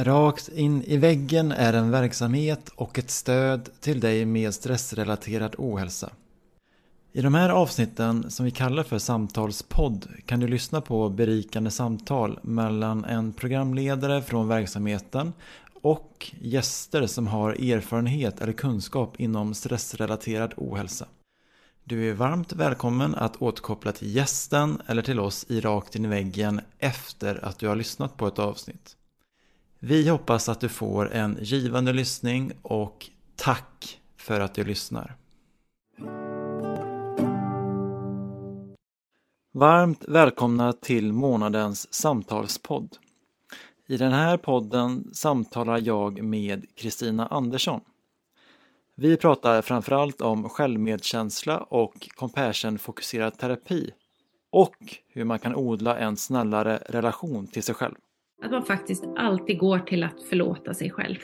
Rakt in i väggen är en verksamhet och ett stöd till dig med stressrelaterad ohälsa. I de här avsnitten som vi kallar för samtalspodd kan du lyssna på berikande samtal mellan en programledare från verksamheten och gäster som har erfarenhet eller kunskap inom stressrelaterad ohälsa. Du är varmt välkommen att återkoppla till gästen eller till oss i Rakt in i väggen efter att du har lyssnat på ett avsnitt. Vi hoppas att du får en givande lyssning och tack för att du lyssnar. Varmt välkomna till månadens samtalspodd. I den här podden samtalar jag med Kristina Andersson. Vi pratar framförallt om självmedkänsla och compassion-fokuserad terapi och hur man kan odla en snällare relation till sig själv. Att man faktiskt alltid går till att förlåta sig själv.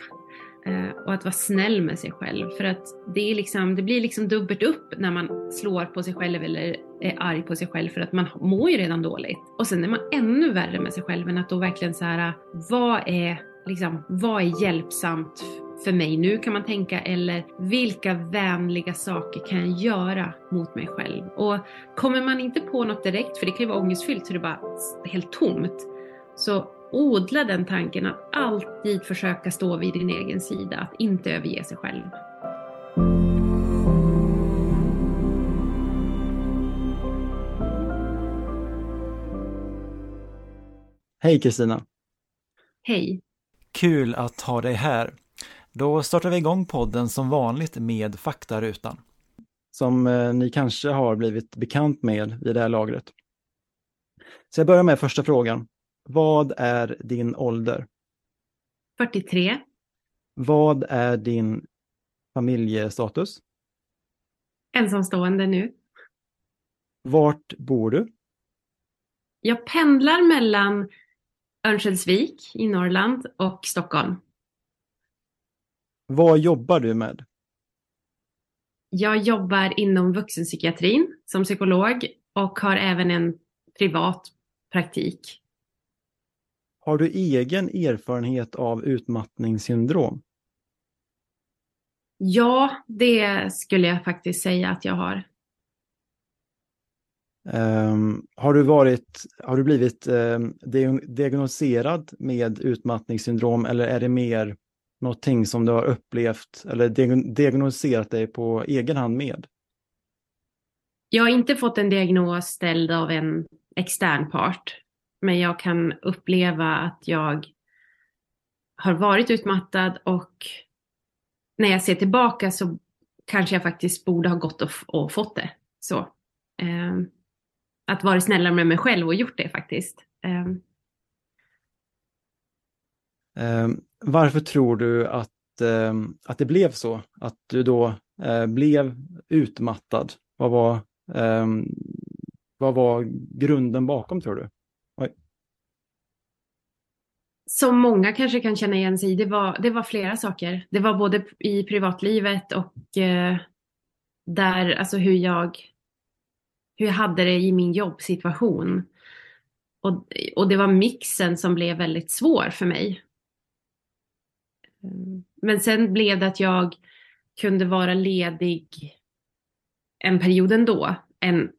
Eh, och att vara snäll med sig själv. För att det, är liksom, det blir liksom dubbelt upp när man slår på sig själv eller är arg på sig själv för att man mår ju redan dåligt. Och sen är man ännu värre med sig själv än att då verkligen så här, vad är, liksom, vad är hjälpsamt för mig nu kan man tänka eller vilka vänliga saker kan jag göra mot mig själv? Och kommer man inte på något direkt, för det kan ju vara ångestfyllt så det är bara helt tomt, så odla den tanken att alltid försöka stå vid din egen sida, att inte överge sig själv. Hej Kristina! Hej! Kul att ha dig här. Då startar vi igång podden som vanligt med faktarutan. Som eh, ni kanske har blivit bekant med vid det här lagret. Så jag börjar med första frågan. Vad är din ålder? 43. Vad är din familjestatus? Ensamstående nu. Vart bor du? Jag pendlar mellan Örnsköldsvik i Norrland och Stockholm. Vad jobbar du med? Jag jobbar inom vuxenpsykiatrin som psykolog och har även en privat praktik. Har du egen erfarenhet av utmattningssyndrom? Ja, det skulle jag faktiskt säga att jag har. Um, har, du varit, har du blivit um, diagnoserad med utmattningssyndrom eller är det mer någonting som du har upplevt eller diagnoserat dig på egen hand med? Jag har inte fått en diagnos ställd av en extern part, men jag kan uppleva att jag har varit utmattad och när jag ser tillbaka så kanske jag faktiskt borde ha gått och, och fått det. Så. Eh, att vara snällare med mig själv och gjort det faktiskt. Eh. Eh, varför tror du att, ehm, att det blev så? Att du då eh, blev utmattad? Vad var, ehm, vad var grunden bakom tror du? Som många kanske kan känna igen sig i, det var, det var flera saker. Det var både i privatlivet och eh, där, alltså hur jag, hur jag hade det i min jobbsituation. Och, och det var mixen som blev väldigt svår för mig. Men sen blev det att jag kunde vara ledig en period ändå, en,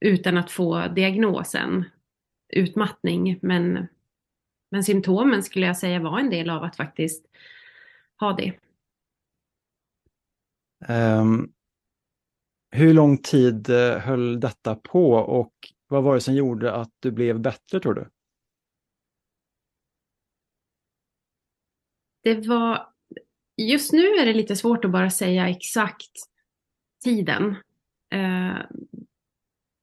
utan att få diagnosen utmattning. Men men symptomen skulle jag säga var en del av att faktiskt ha det. Um, hur lång tid eh, höll detta på och vad var det som gjorde att du blev bättre tror du? Det var, just nu är det lite svårt att bara säga exakt tiden. Uh,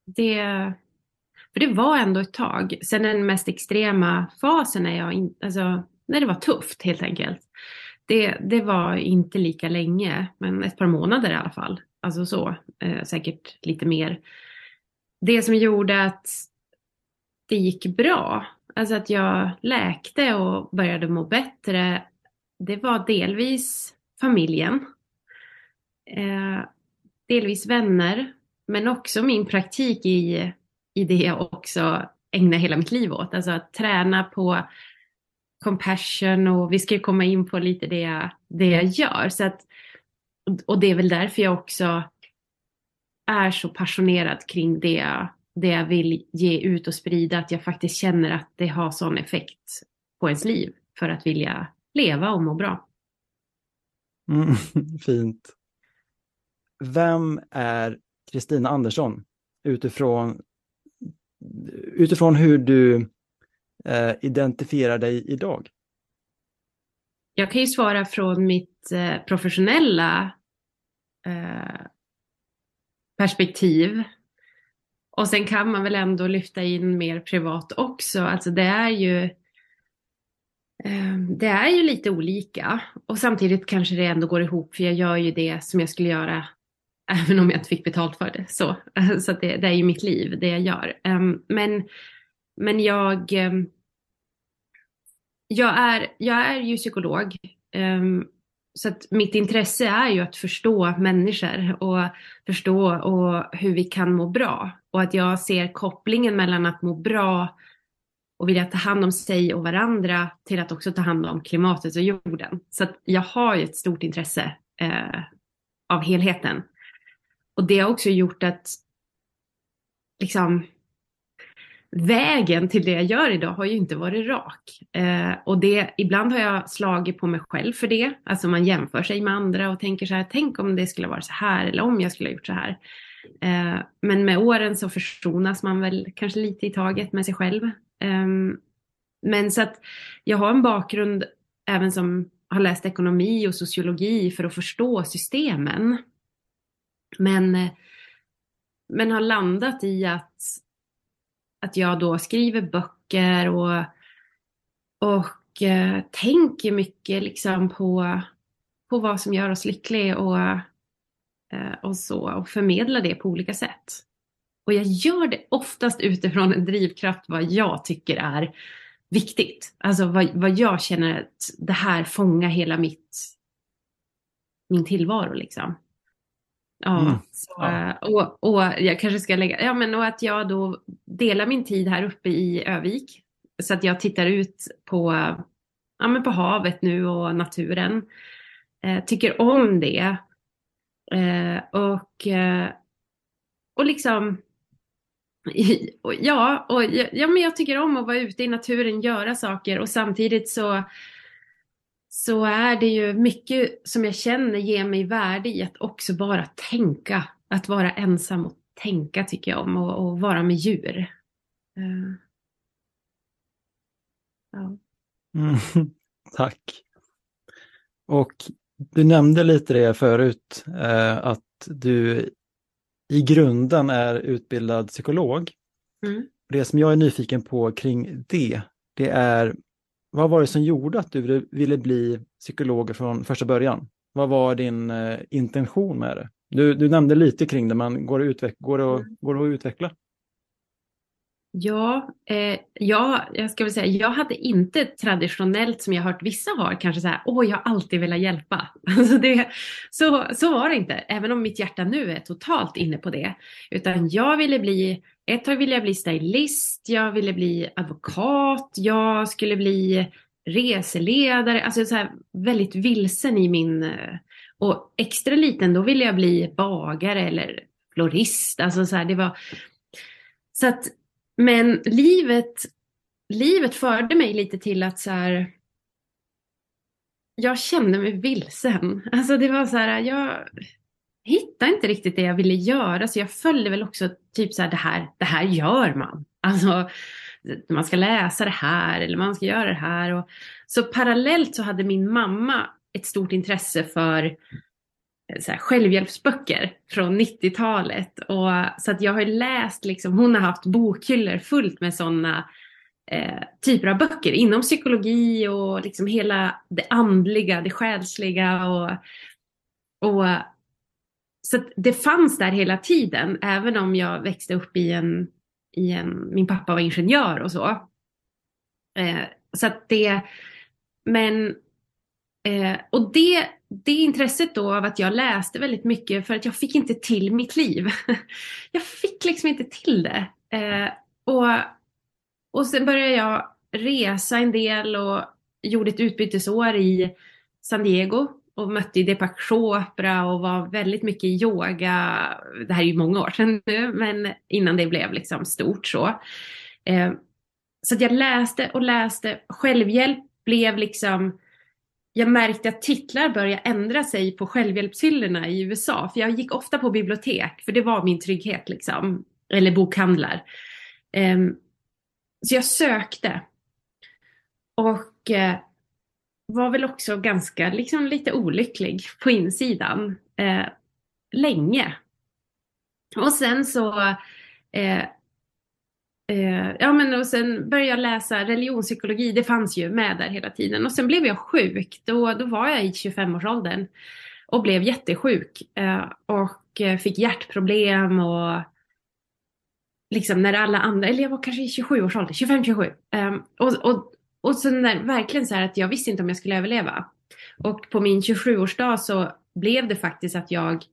det, för det var ändå ett tag. Sen den mest extrema fasen när jag in, alltså, när det var tufft helt enkelt. Det, det var inte lika länge, men ett par månader i alla fall. Alltså så, eh, säkert lite mer. Det som gjorde att det gick bra, alltså att jag läkte och började må bättre, det var delvis familjen. Eh, delvis vänner, men också min praktik i i det jag också ägnar hela mitt liv åt. Alltså att träna på compassion och vi ska ju komma in på lite det jag, det jag gör. Så att, och det är väl därför jag också är så passionerad kring det, det jag vill ge ut och sprida, att jag faktiskt känner att det har sån effekt på ens liv för att vilja leva och må bra. Mm, fint. Vem är Kristina Andersson utifrån, utifrån hur du eh, identifierar dig idag? Jag kan ju svara från mitt eh, professionella eh, perspektiv. Och sen kan man väl ändå lyfta in mer privat också. Alltså det är ju eh, det är ju lite olika och samtidigt kanske det ändå går ihop för jag gör ju det som jag skulle göra även om jag inte fick betalt för det. Så, så det, det, är ju mitt liv, det jag gör. Um, men, men jag, um, jag, är, jag är ju psykolog. Um, så att mitt intresse är ju att förstå människor och förstå och hur vi kan må bra. Och att jag ser kopplingen mellan att må bra och vilja ta hand om sig och varandra till att också ta hand om klimatet och jorden. Så att jag har ju ett stort intresse eh, av helheten. Och det har också gjort att liksom vägen till det jag gör idag har ju inte varit rak. Eh, och det, ibland har jag slagit på mig själv för det. Alltså man jämför sig med andra och tänker så här, tänk om det skulle vara så här eller om jag skulle ha gjort så här. Eh, men med åren så försonas man väl kanske lite i taget med sig själv. Eh, men så att jag har en bakgrund även som har läst ekonomi och sociologi för att förstå systemen. Men, eh, men har landat i att, att jag då skriver böcker och, och eh, tänker mycket liksom på, på vad som gör oss lyckliga och, eh, och så och förmedlar det på olika sätt. Och jag gör det oftast utifrån en drivkraft vad jag tycker är viktigt. Alltså vad, vad jag känner att det här fångar hela mitt, min tillvaro liksom. Ja, mm. så, ja. Och, och jag kanske ska lägga, ja men och att jag då delar min tid här uppe i Övik. Så att jag tittar ut på, ja, men på havet nu och naturen. Eh, tycker om det. Eh, och, eh, och liksom, ja, och, ja, men jag tycker om att vara ute i naturen, göra saker och samtidigt så så är det ju mycket som jag känner ger mig värde i att också bara tänka. Att vara ensam och tänka tycker jag om och, och vara med djur. Uh, ja. Mm, tack. Och du nämnde lite det förut, eh, att du i grunden är utbildad psykolog. Mm. Det som jag är nyfiken på kring det, det är vad var det som gjorde att du ville bli psykolog från första början? Vad var din eh, intention med det? Du, du nämnde lite kring det, men går det, utveck går det, att, mm. går det att utveckla? Ja, eh, ja, jag ska väl säga, jag hade inte traditionellt som jag hört vissa har, kanske så här, åh, jag har alltid velat hjälpa. Alltså det, så, så var det inte, även om mitt hjärta nu är totalt inne på det. Utan jag ville bli, ett tag ville jag bli stylist, jag ville bli advokat, jag skulle bli reseledare, alltså så här väldigt vilsen i min, eh, och extra liten då ville jag bli bagare eller florist, alltså så här, det var, så att men livet, livet förde mig lite till att så här, jag kände mig vilsen. Alltså det var så här, jag hittade inte riktigt det jag ville göra så jag följde väl också typ så här, det här, det här gör man. Alltså man ska läsa det här eller man ska göra det här. Och, så parallellt så hade min mamma ett stort intresse för eh, så här, självhjälpsböcker från 90-talet. Och, så att jag har läst, liksom, hon har haft bokhyllor fullt med sådana eh, typer av böcker inom psykologi och liksom hela det andliga, det själsliga. Och, och, så det fanns där hela tiden, även om jag växte upp i en, i en min pappa var ingenjör och så. Eh, så att det, men, eh, och det det intresset då av att jag läste väldigt mycket för att jag fick inte till mitt liv. jag fick liksom inte till det. Eh, och, och sen började jag resa en del och gjorde ett utbytesår i San Diego och mötte ju Deepak Chopra och var väldigt mycket i yoga. Det här är ju många år sedan nu, men innan det blev liksom stort så. Eh, så att jag läste och läste. Självhjälp blev liksom jag märkte att titlar började ändra sig på självhjälpshyllorna i USA. För jag gick ofta på bibliotek, för det var min trygghet liksom. Eller bokhandlar. Ehm, så jag sökte. Och eh, var väl också ganska, liksom lite olycklig på insidan. eh, länge. Och sen så eh, Eh, ja men och sen började jag läsa religionspsykologi, det fanns ju med där hela tiden. Och sen blev jag sjuk, då, då var jag i 25-årsåldern och blev jättesjuk. Eh, och eh, fick hjärtproblem och liksom när alla andra, eller jag var kanske i 27-årsåldern, 25-27. Eh, och, och, och sen där, verkligen så här att jag visste inte om jag skulle överleva. Och på min 27-årsdag så blev det faktiskt att jag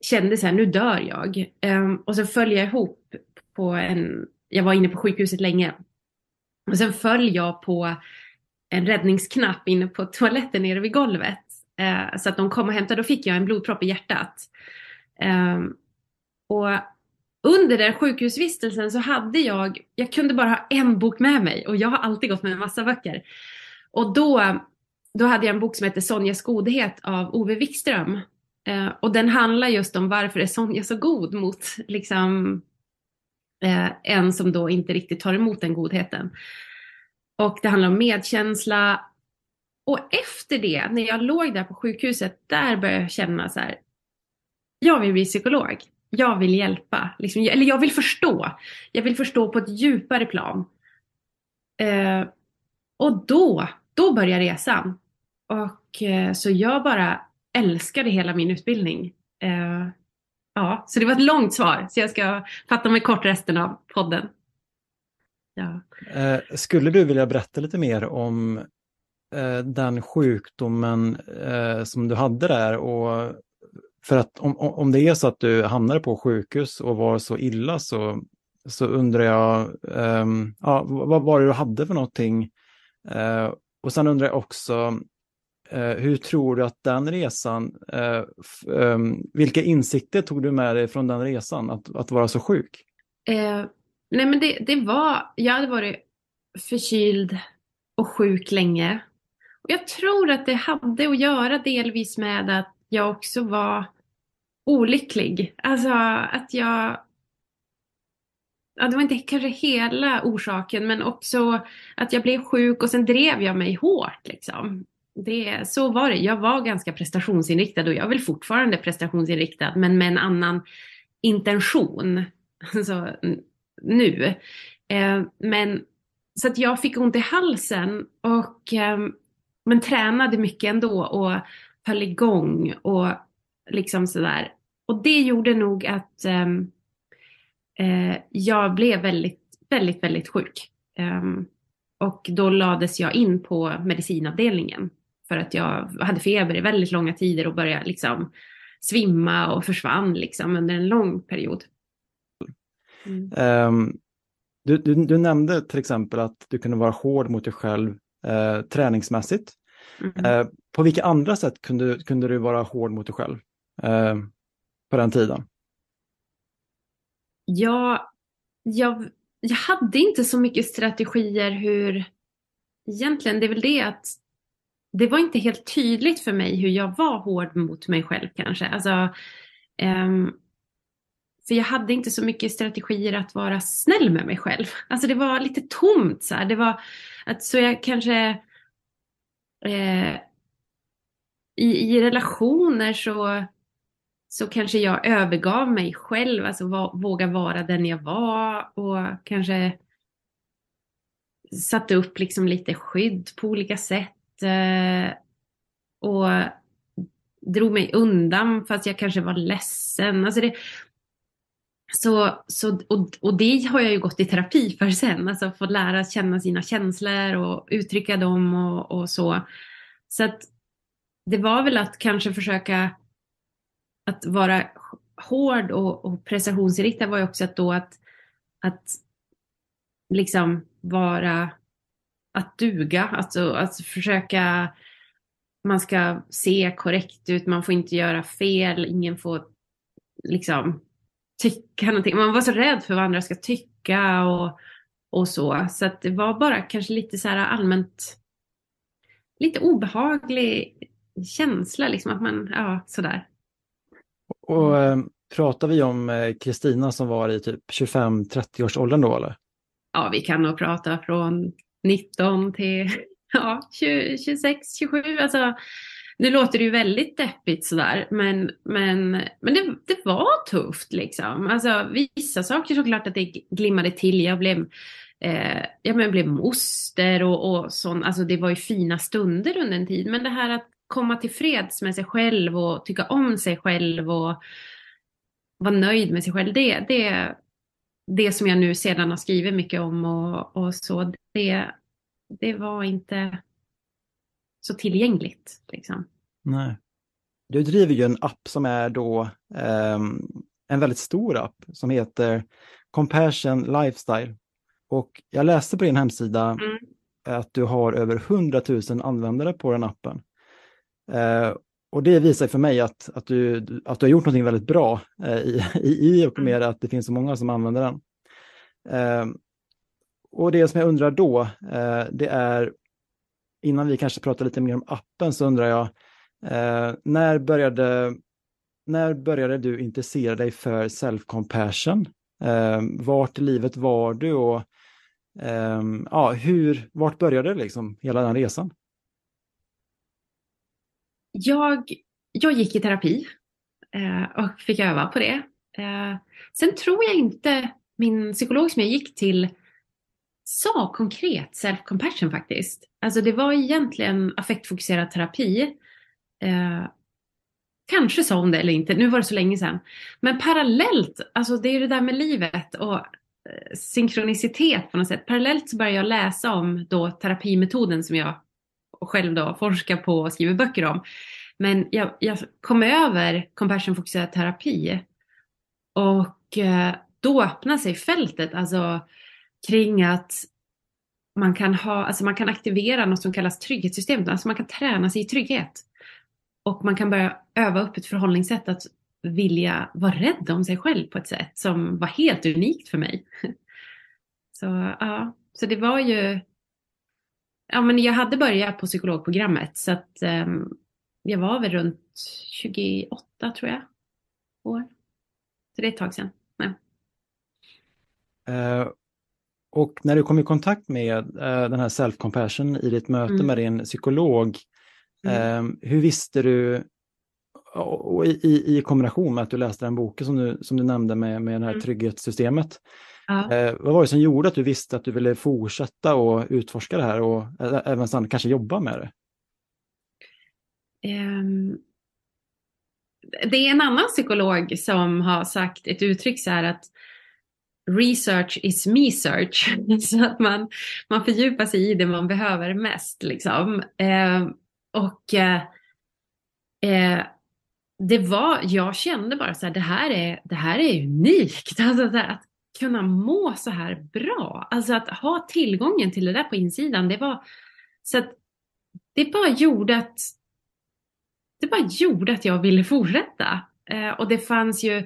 kände så här, nu dör jag. Um, och sen föll jag ihop på en jag var inne på sjukhuset länge. Och sen föll jag på en räddningsknapp inne på toaletten nere vid golvet. Uh, så att de kom och hämtade, då fick jag en blodpropp i hjärtat. Um, och under den sjukhusvistelsen så hade jag, jag kunde bara ha en bok med mig och jag har alltid gått med en massa böcker. Och då, då hade jag en bok som heter Sonjas godhet av Ove Wikström. Eh, och den handlar just om varför är Sonja så god mot liksom Eh, en som då inte riktigt tar emot den godheten. Och det handlar om medkänsla. Och efter det, när jag låg där på sjukhuset, där började jag känna så här. Jag vill bli psykolog. Jag vill hjälpa. Liksom, eller jag vill förstå. Jag vill förstå på ett djupare plan. Eh, och då, då börjar resan. Och eh, så jag bara älskade hela min utbildning. Eh, Ja, så det var ett långt svar, så jag ska fatta mig kort resten av podden. Ja. Eh, skulle du vilja berätta lite mer om eh, den sjukdomen eh, som du hade där? Och för att om, om det är så att du hamnade på sjukhus och var så illa så, så undrar jag, um, ja, vad var det du hade för någonting? Uh, och sen undrar jag också, uh, hur tror du att den resan, eh, um, vilka insikter tog du med dig från den resan, att, att vara så sjuk? Eh, nej men det, det var, jag hade varit förkyld och sjuk länge. Och jag tror att det hade att göra delvis med att jag också var olycklig. Alltså att jag ja, det var inte kanske hela orsaken men också att jag blev sjuk och sen drev jag mig hårt liksom det, så var det. Jag var ganska prestationsinriktad och jag är väl fortfarande prestationsinriktad men med en annan intention. Alltså, nu. Eh, men så att jag fick ont i halsen och eh, men tränade mycket ändå och höll igång och liksom sådär. Och det gjorde nog att ehm, eh, jag blev väldigt, väldigt, väldigt sjuk. Ehm, och då lades jag in på medicinavdelningen för att jag hade feber i väldigt långa tider och började liksom svimma och försvann liksom under en lång period. Mm. Um, du, du, du, nämnde till exempel att du kunde vara hård mot dig själv uh, träningsmässigt. Mm. Uh, på vilka andra sätt kunde, kunde du vara hård mot dig själv uh, på den tiden? Ja, jag, jag hade inte så mycket strategier hur... Egentligen, det är väl det att det var inte helt tydligt för mig hur jag var hård mot mig själv kanske. Alltså, um, för jag hade inte så mycket strategier att vara snäll med mig själv. Alltså det var lite tomt så här. Det var att så jag kanske eh, i, i relationer så, så kanske jag övergav mig själv, alltså våga vara den jag var och kanske satte upp liksom lite skydd på olika sätt eh, och drog mig undan fast jag kanske var ledsen. Alltså det, så, så, och, och det har jag ju gått i terapi för sen, alltså få lära känna sina känslor och uttrycka dem och, och så. Så att det var väl att kanske försöka att vara hård och, och prestationsinriktad var ju också att då att, att liksom vara att duga, alltså att försöka, man ska se korrekt ut, man får inte göra fel, ingen får liksom tycka någonting. Man var så rädd för vad andra ska tycka och, och så. Så att det var bara kanske lite så här allmänt, lite obehaglig känsla liksom att man, ja sådär. Och äh, pratar vi om eh, Kristina som var i typ 25-30 års åldern då eller? Ja, vi kan nog prata från 19 till ja, 20, 26, 27. Alltså, nu låter det ju väldigt deppigt sådär, men, men, men det, det var tufft liksom. Alltså vissa saker såklart att det glimmade till. Jag blev, eh, jag blev moster och, och sånt. Alltså det var ju fina stunder under en tid. Men det här att komma till freds med sig själv och tycka om sig själv och vara nöjd med sig själv. Det, det, det som jag nu sedan har skrivit mycket om och, och så, det, det var inte så tillgängligt. Liksom. Nej. Du driver ju en app som är då eh, en väldigt stor app som heter Compassion Lifestyle. Och jag läste på din hemsida mm. att du har över 100 000 användare på den appen. Eh, och det visar för mig att, att, du, att du har gjort något väldigt bra eh, i, i, och med mm. att det finns så många som använder den. Eh, och det som jag undrar då, eh, det är, innan vi kanske pratar lite mer om appen, så undrar jag, eh, när, började, när började du intressera dig för self-compassion? Eh, vart i livet var du och ja, hur, vart började liksom hela den resan? Jag, jag gick i terapi eh, och fick öva på det. Eh, sen tror jag inte min psykolog som jag gick till sa konkret self-compassion faktiskt. Alltså det var egentligen affektfokuserad terapi. Eh, kanske sa hon det eller inte, nu var det så länge sedan. Men parallellt, alltså det är det där med livet och eh, synkronicitet på något sätt. Parallellt så började jag läsa om då terapimetoden som jag själv då forskar på och skriver böcker om. Men jag, jag kom över compassionfokuserad terapi och eh, då öppnar sig fältet alltså kring att man kan, ha, alltså man kan aktivera något som kallas trygghetssystemet, alltså man kan träna sig i trygghet. Och man kan börja öva upp ett förhållningssätt att vilja vara rädd om sig själv på ett sätt som var helt unikt för mig. Så ja, så det var ju ja, men jag hade börjat på psykologprogrammet så att um, jag var väl runt 28 tror jag. År. Så det är ett tag sedan. Ja. Uh, och när du kom i kontakt med uh, den här self-compassion i ditt möte mm. med din psykolog, mm. uh, hur visste du, och i, i, kombination med att du läste den boken som du, som du nämnde med, med det här mm. trygghetssystemet, Ja. Eh, vad var det som gjorde att du visste att du ville fortsätta och utforska det här och även sen kanske jobba med det? Um, det är en annan psykolog som har sagt ett uttryck så här att research is me search. så att man, man fördjupar sig i det man behöver mest. Liksom. Eh, och eh, eh, det var, jag kände bara så här, det här är, det här är unikt. Alltså, här, att kunna må så här bra. Alltså att ha tillgången till det där på insidan, det var så att det bara gjorde att det bara gjorde att jag ville fortsätta. Eh, och det fanns ju,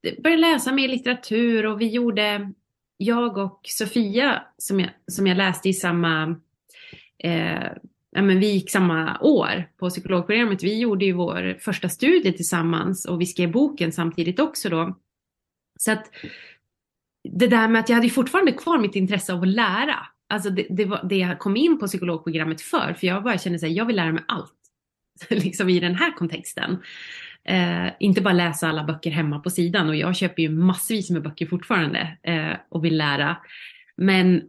jag började läsa mer litteratur och vi gjorde, jag och Sofia som jag, som jag läste i samma, eh, ja men vi gick samma år på psykologprogrammet. Vi gjorde ju vår första studie tillsammans och vi skrev boken samtidigt också då. Så att det där med att jag hade fortfarande kvar mitt intresse av att lära. Alltså det, det var det jag kom in på psykologprogrammet för, för jag bara kände att jag vill lära mig allt. liksom i den här kontexten. Eh, inte bara läsa alla böcker hemma på sidan och jag köper ju massvis med böcker fortfarande eh, och vill lära. Men,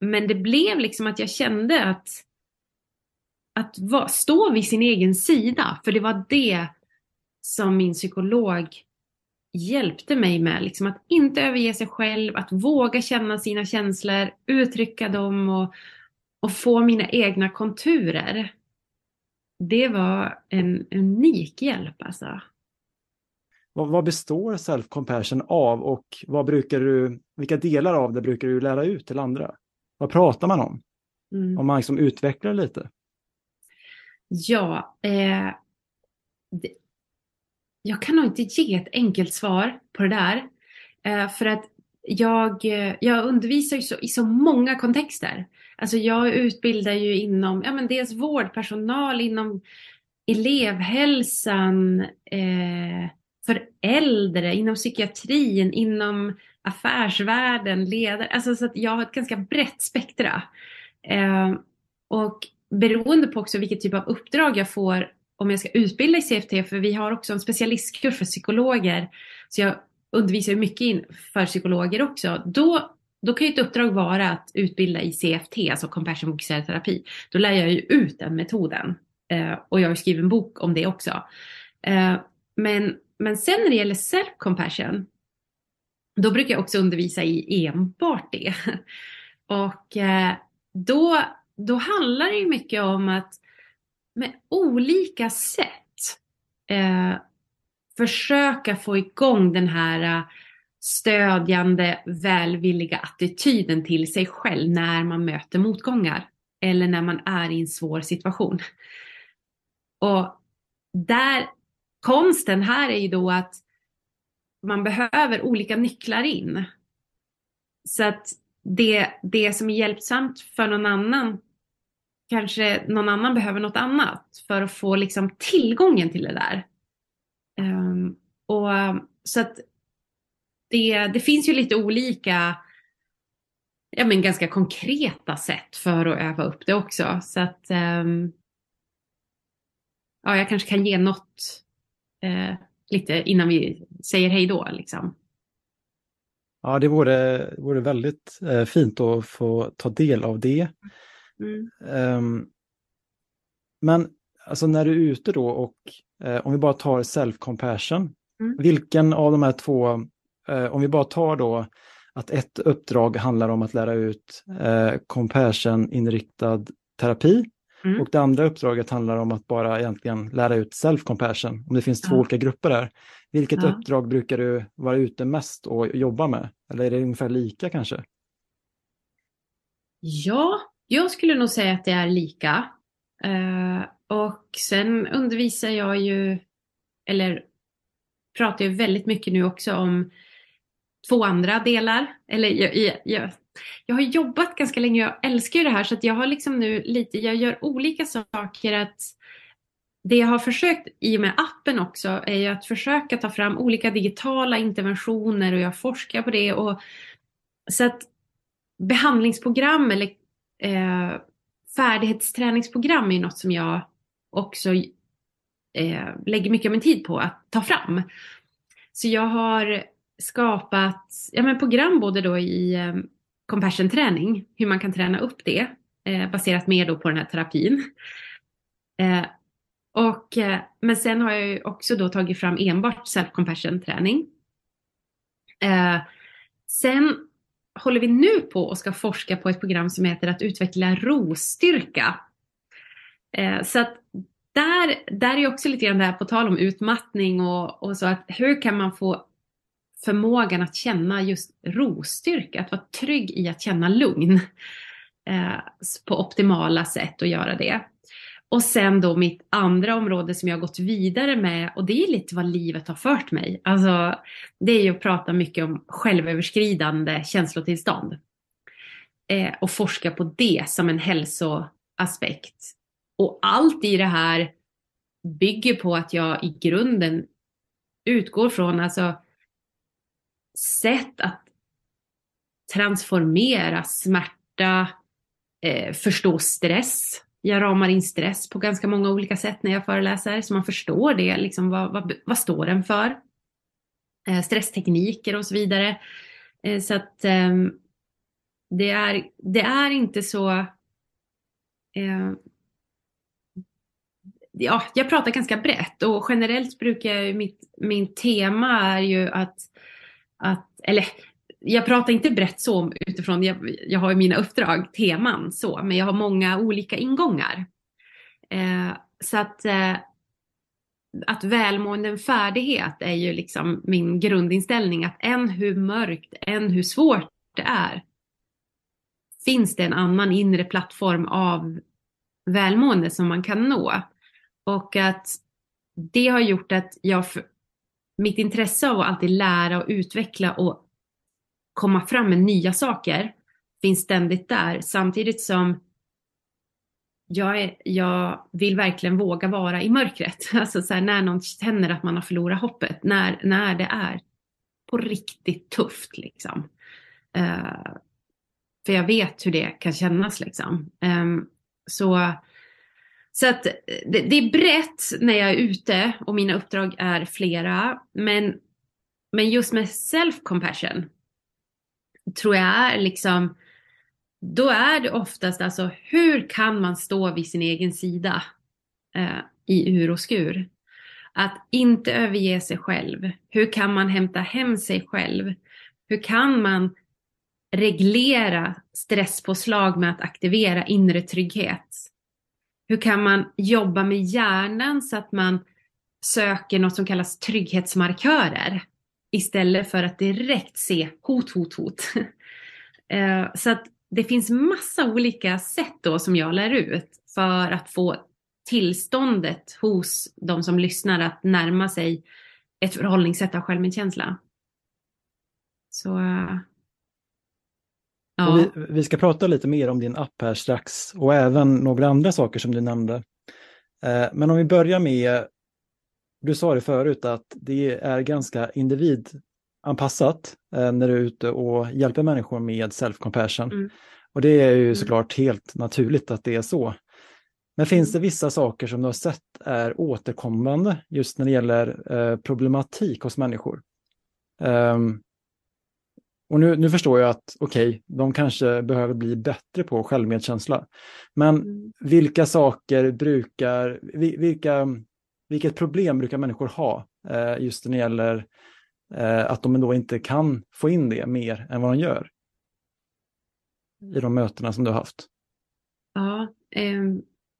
men det blev liksom att jag kände att, att va, stå vid sin egen sida, för det var det som min psykolog hjälpte mig med. Liksom att inte överge sig själv, att våga känna sina känslor, uttrycka dem och, och få mina egna konturer. Det var en unik hjälp alltså. Vad, vad består self-compassion av och vad brukar du, vilka delar av det brukar du lära ut till andra? vad pratar man om? Mm. Om man liksom utvecklar lite. Ja, eh, det, jag kan nog inte ge ett enkelt svar på det där. Eh, för att jag, eh, jag undervisar ju så, i så många kontexter. Alltså jag utbildar ju inom, ja men dels vårdpersonal, inom elevhälsan, eh, för äldre, inom psykiatrin, inom affärsvärlden, ledare. Alltså så att jag har ett ganska brett spektra. Eh, och beroende på också vilket typ av uppdrag jag får om jag ska utbilda i CFT, för vi har också en specialistkurs för psykologer, så jag undervisar ju mycket in för psykologer också, då, då kan ju ett uppdrag vara att utbilda i CFT, alltså compassion fokuserad terapi. Då lär jag ju ut den metoden. Eh, och jag har skrivit en bok om det också. Eh, men, men sen när det gäller self-compassion, då brukar jag också undervisa i enbart det. Och eh, då, då handlar det ju mycket om att med olika sätt eh, försöka få igång den här eh, stödjande, välvilliga attityden till sig själv när man möter motgångar eller när man är i en svår situation. Och där, konsten här är ju då att man behöver olika nycklar in. Så att det, det som är hjälpsamt för någon annan kanske någon annan behöver något annat för att få liksom tillgången till det där. Um, och så att det, det finns ju lite olika, ja men ganska konkreta sätt för att öva upp det också. Så att um, ja, jag kanske kan ge något eh, lite innan vi säger hej då liksom. Ja, det vore, vore väldigt eh, fint att få ta del av det. Mm. Um, men alltså när du är ute då och eh, om vi bara tar self-compassion, mm. vilken av de här två, eh, om vi bara tar då att ett uppdrag handlar om att lära ut eh, compassion-inriktad terapi mm. och det andra uppdraget handlar om att bara egentligen lära ut self-compassion, om det finns två ja. olika grupper där. Vilket ja. uppdrag brukar du vara ute mest och jobba med? Eller är det ungefär lika kanske? Ja, jag skulle nog säga att det är lika. Uh, och sen undervisar jag ju, eller pratar ju väldigt mycket nu också om två andra delar. Eller jag, jag, jag, jag har jobbat ganska länge, jag älskar ju det här så att jag har liksom nu lite, jag gör olika saker att det jag har försökt i och med appen också är ju att försöka ta fram olika digitala interventioner och jag forskar på det och så att behandlingsprogram eller eh, färdighetsträningsprogram är något som jag också eh, lägger mycket av min tid på att ta fram. Så jag har skapat ja, men program både då i eh, compassion-träning, hur man kan träna upp det, eh, baserat mer då på den här terapin. Eh, och, eh, men sen har jag ju också då tagit fram enbart self-compassion-träning. Eh, sen håller vi nu på och ska forska på ett program som heter att utveckla rostyrka. Eh, så att där, där är också lite grann det här på tal om utmattning och, och så att hur kan man få förmågan att känna just rostyrka, att vara trygg i att känna lugn eh, på optimala sätt och göra det. Och sen då mitt andra område som jag har gått vidare med och det är lite vad livet har fört mig. Alltså det är ju att prata mycket om självöverskridande känslotillstånd. Eh, och forska på det som en hälsoaspekt. Och allt i det här bygger på att jag i grunden utgår från alltså sätt att transformera smärta, eh, förstå stress, jag ramar in stress på ganska många olika sätt när jag föreläser så man förstår det, liksom, vad, vad, vad står den för? Eh, stresstekniker och så vidare. Eh, så att eh, det, är, det är inte så... Eh, ja, jag pratar ganska brett och generellt brukar jag, mitt mitt tema är ju att, att eller jag pratar inte brett så utifrån, jag, jag har mina uppdrag, teman så, men jag har många olika ingångar. Eh, så att, eh, att välmående en färdighet är ju liksom min grundinställning, att än hur mörkt, än hur svårt det är, finns det en annan inre plattform av välmående som man kan nå. Och att det har gjort att jag, mitt intresse av att alltid lära och utveckla och komma fram med nya saker finns ständigt där samtidigt som jag, är, jag vill verkligen våga vara i mörkret. Alltså så här, när någon känner att man har förlorat hoppet, när, när det är på riktigt tufft liksom. Uh, för jag vet hur det kan kännas liksom. Um, så, så att det, det, är brett när jag är ute och mina uppdrag är flera. Men, men just med self-compassion tror jag är liksom då är det oftast alltså hur kan man stå vid sin egen sida eh, i ur och skur? Att inte överge sig själv. Hur kan man hämta hem sig själv? Hur kan man reglera stresspåslag med att aktivera inre trygghet? Hur kan man jobba med hjärnan så att man söker något som kallas trygghetsmarkörer istället för att direkt se hot, hot, hot. Eh, så att det finns massa olika sätt då som jag lär ut för att få tillståndet hos de som lyssnar att närma sig ett förhållningssätt av självmedkänsla. Så ja. Vi, vi, ska prata lite mer om din app här strax och även några andra saker som du nämnde. Eh, men om vi börjar med, du sa det förut att det är ganska individanpassat eh, när du är ute och hjälper människor med self-compassion. Mm. Och det är ju mm. såklart helt naturligt att det är så. Men finns det vissa saker som du har sett är återkommande just när det gäller eh, problematik hos människor? Um, och nu, nu förstår jag att okej, okay, de kanske behöver bli bättre på självmedkänsla. Men mm. vilka saker brukar, vilka, vilket problem brukar människor ha eh, just när det gäller eh, att de då inte kan få in det mer än vad de gör? I de mötena som du har haft? Ja, eh,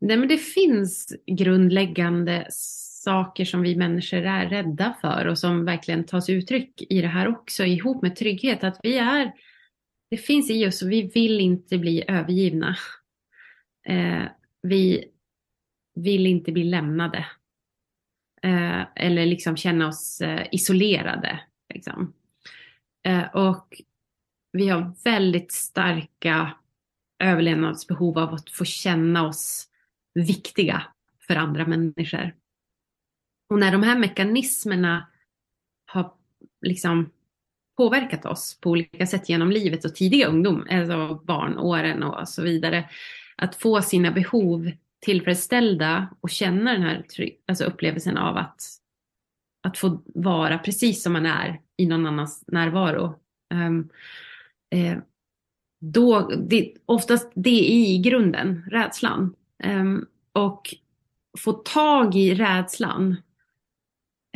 nej men det finns grundläggande saker som vi människor är rädda för och som verkligen tas uttryck i det här också ihop med trygghet. Att vi är, det finns i oss och vi vill inte bli övergivna. Eh, vi vill inte bli lämnade. Eh, eller liksom känna oss eh, isolerade. Liksom. Eh, och vi har väldigt starka överlevnadsbehov av att få känna oss viktiga för andra människor. Och när de här mekanismerna har liksom påverkat oss på olika sätt genom livet och tidiga ungdom, alltså barnåren och så vidare, att få sina behov tillfredsställda och känna den här alltså upplevelsen av att, att få vara precis som man är i någon annans närvaro. Um, eh, då, det, oftast det är i grunden, rädslan. Um, och få tag i rädslan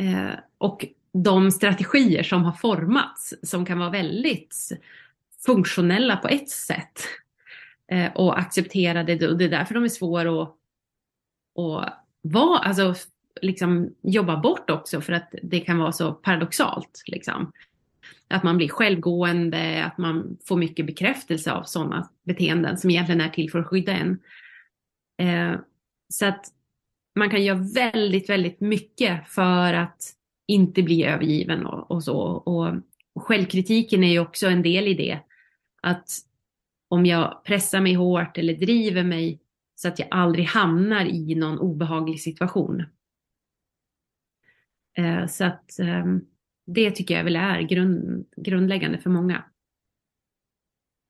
Eh, och de strategier som har formats som kan vara väldigt funktionella på ett sätt eh, och accepterade. Och det är därför de är svåra att, och vara, alltså, liksom, jobba bort också för att det kan vara så paradoxalt. Liksom. Att man blir självgående, att man får mycket bekräftelse av sådana beteenden som egentligen är till för att skydda en. Eh, så att man kan göra väldigt, väldigt mycket för att inte bli övergiven och, och så. Och, och självkritiken är ju också en del i det. Att om jag pressar mig hårt eller driver mig så att jag aldrig hamnar i någon obehaglig situation. Eh, så att eh, det tycker jag väl är grund, grundläggande för många.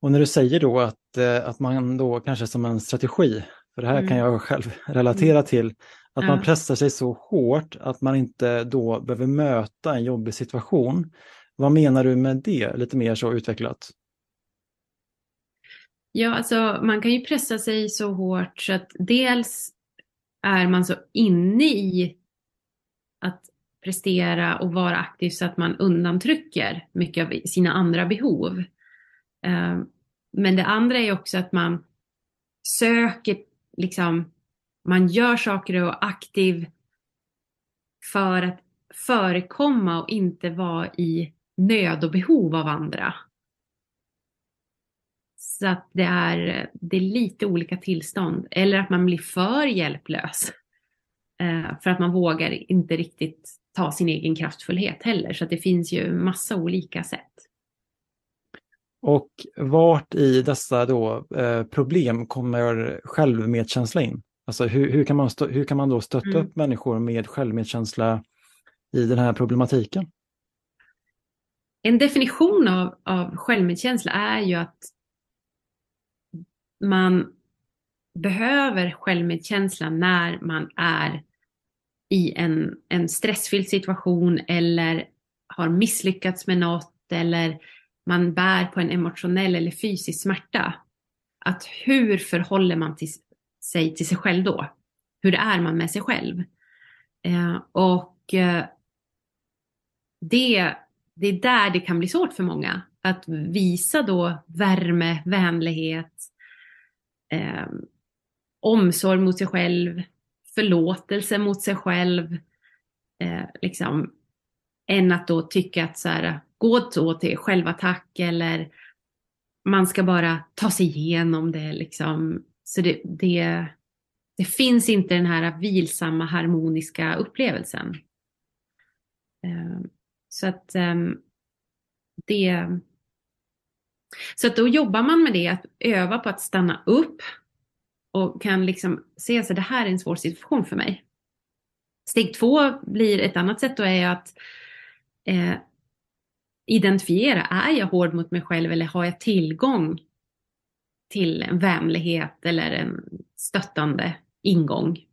Och när du säger då att, eh, att man då kanske som en strategi för det här mm. kan jag själv relatera mm. till. Att ja. man pressar sig så hårt att man inte då behöver möta en jobbig situation. Vad menar du med det, lite mer så utvecklat? Ja, alltså man kan ju pressa sig så hårt så att dels är man så inne i att prestera och vara aktiv så att man undantrycker mycket av sina andra behov. Eh, men det andra är också att man söker liksom, man gör saker och är aktiv för att förekomma och inte vara i nöd och behov av andra så att det är, det är lite olika tillstånd. Eller att man blir för hjälplös. Eh, för att man vågar inte riktigt ta sin egen kraftfullhet heller. Så att det finns ju massa olika sätt. Och vart i dessa då, eh, problem kommer självmedkänsla in? Alltså hur, hur, kan man stå, hur kan man då stötta mm. upp människor med självmedkänsla i den här problematiken? En definition av, av självmedkänsla är ju att man behöver självmedkänsla när man är i en, en stressfylld situation eller har misslyckats med något eller man bär på en emotionell eller fysisk smärta. Att hur förhåller man till, sig till sig själv då? Hur är man med sig själv? Eh, och eh, det, det är där det kan bli svårt för många. Att visa då värme, vänlighet, eh, omsorg mot sig själv, förlåtelse mot sig själv. Eh, liksom, än att då tycka att så här, gå då till självattack eller man ska bara ta sig igenom det. Liksom. Så det, det, det finns inte den här vilsamma harmoniska upplevelsen. Eh, så att ehm, det... Så att då jobbar man med det, att öva på att stanna upp och kan liksom se att det här är en svår situation för mig. Steg två blir ett annat sätt då är att eh, identifiera, är jag hård mot mig själv eller har jag tillgång till en vänlighet eller en stöttande ingång?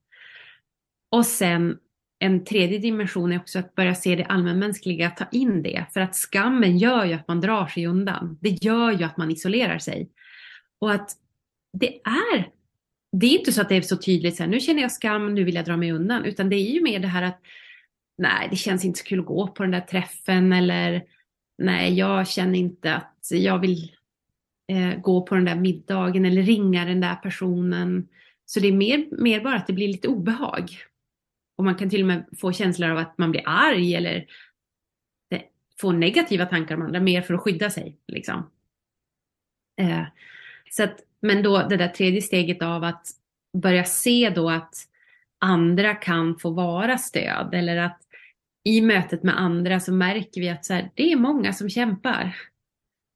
Och sen en tredje dimension är också att börja se det allmänmänskliga, ta in det. För att skammen gör ju att man drar sig undan. Det gör ju att man isolerar sig. Och att det är, det är inte så att det är så tydligt så här, nu känner jag skam, nu vill jag dra mig undan. Utan det är ju mer det här att, nej det känns inte så kul att gå på den där träffen eller nej jag känner inte att jag vill eh, gå på den där middagen eller ringa den där personen. Så det är mer, mer bara att det blir lite obehag. Och man kan till och med få känslor av att man blir arg eller få negativa tankar om andra mer för att skydda sig. Liksom. Eh, så att, men då det där tredje steget av att börja se då att andra kan få vara stöd eller att i mötet med andra så märker vi att så här, det är många som kämpar.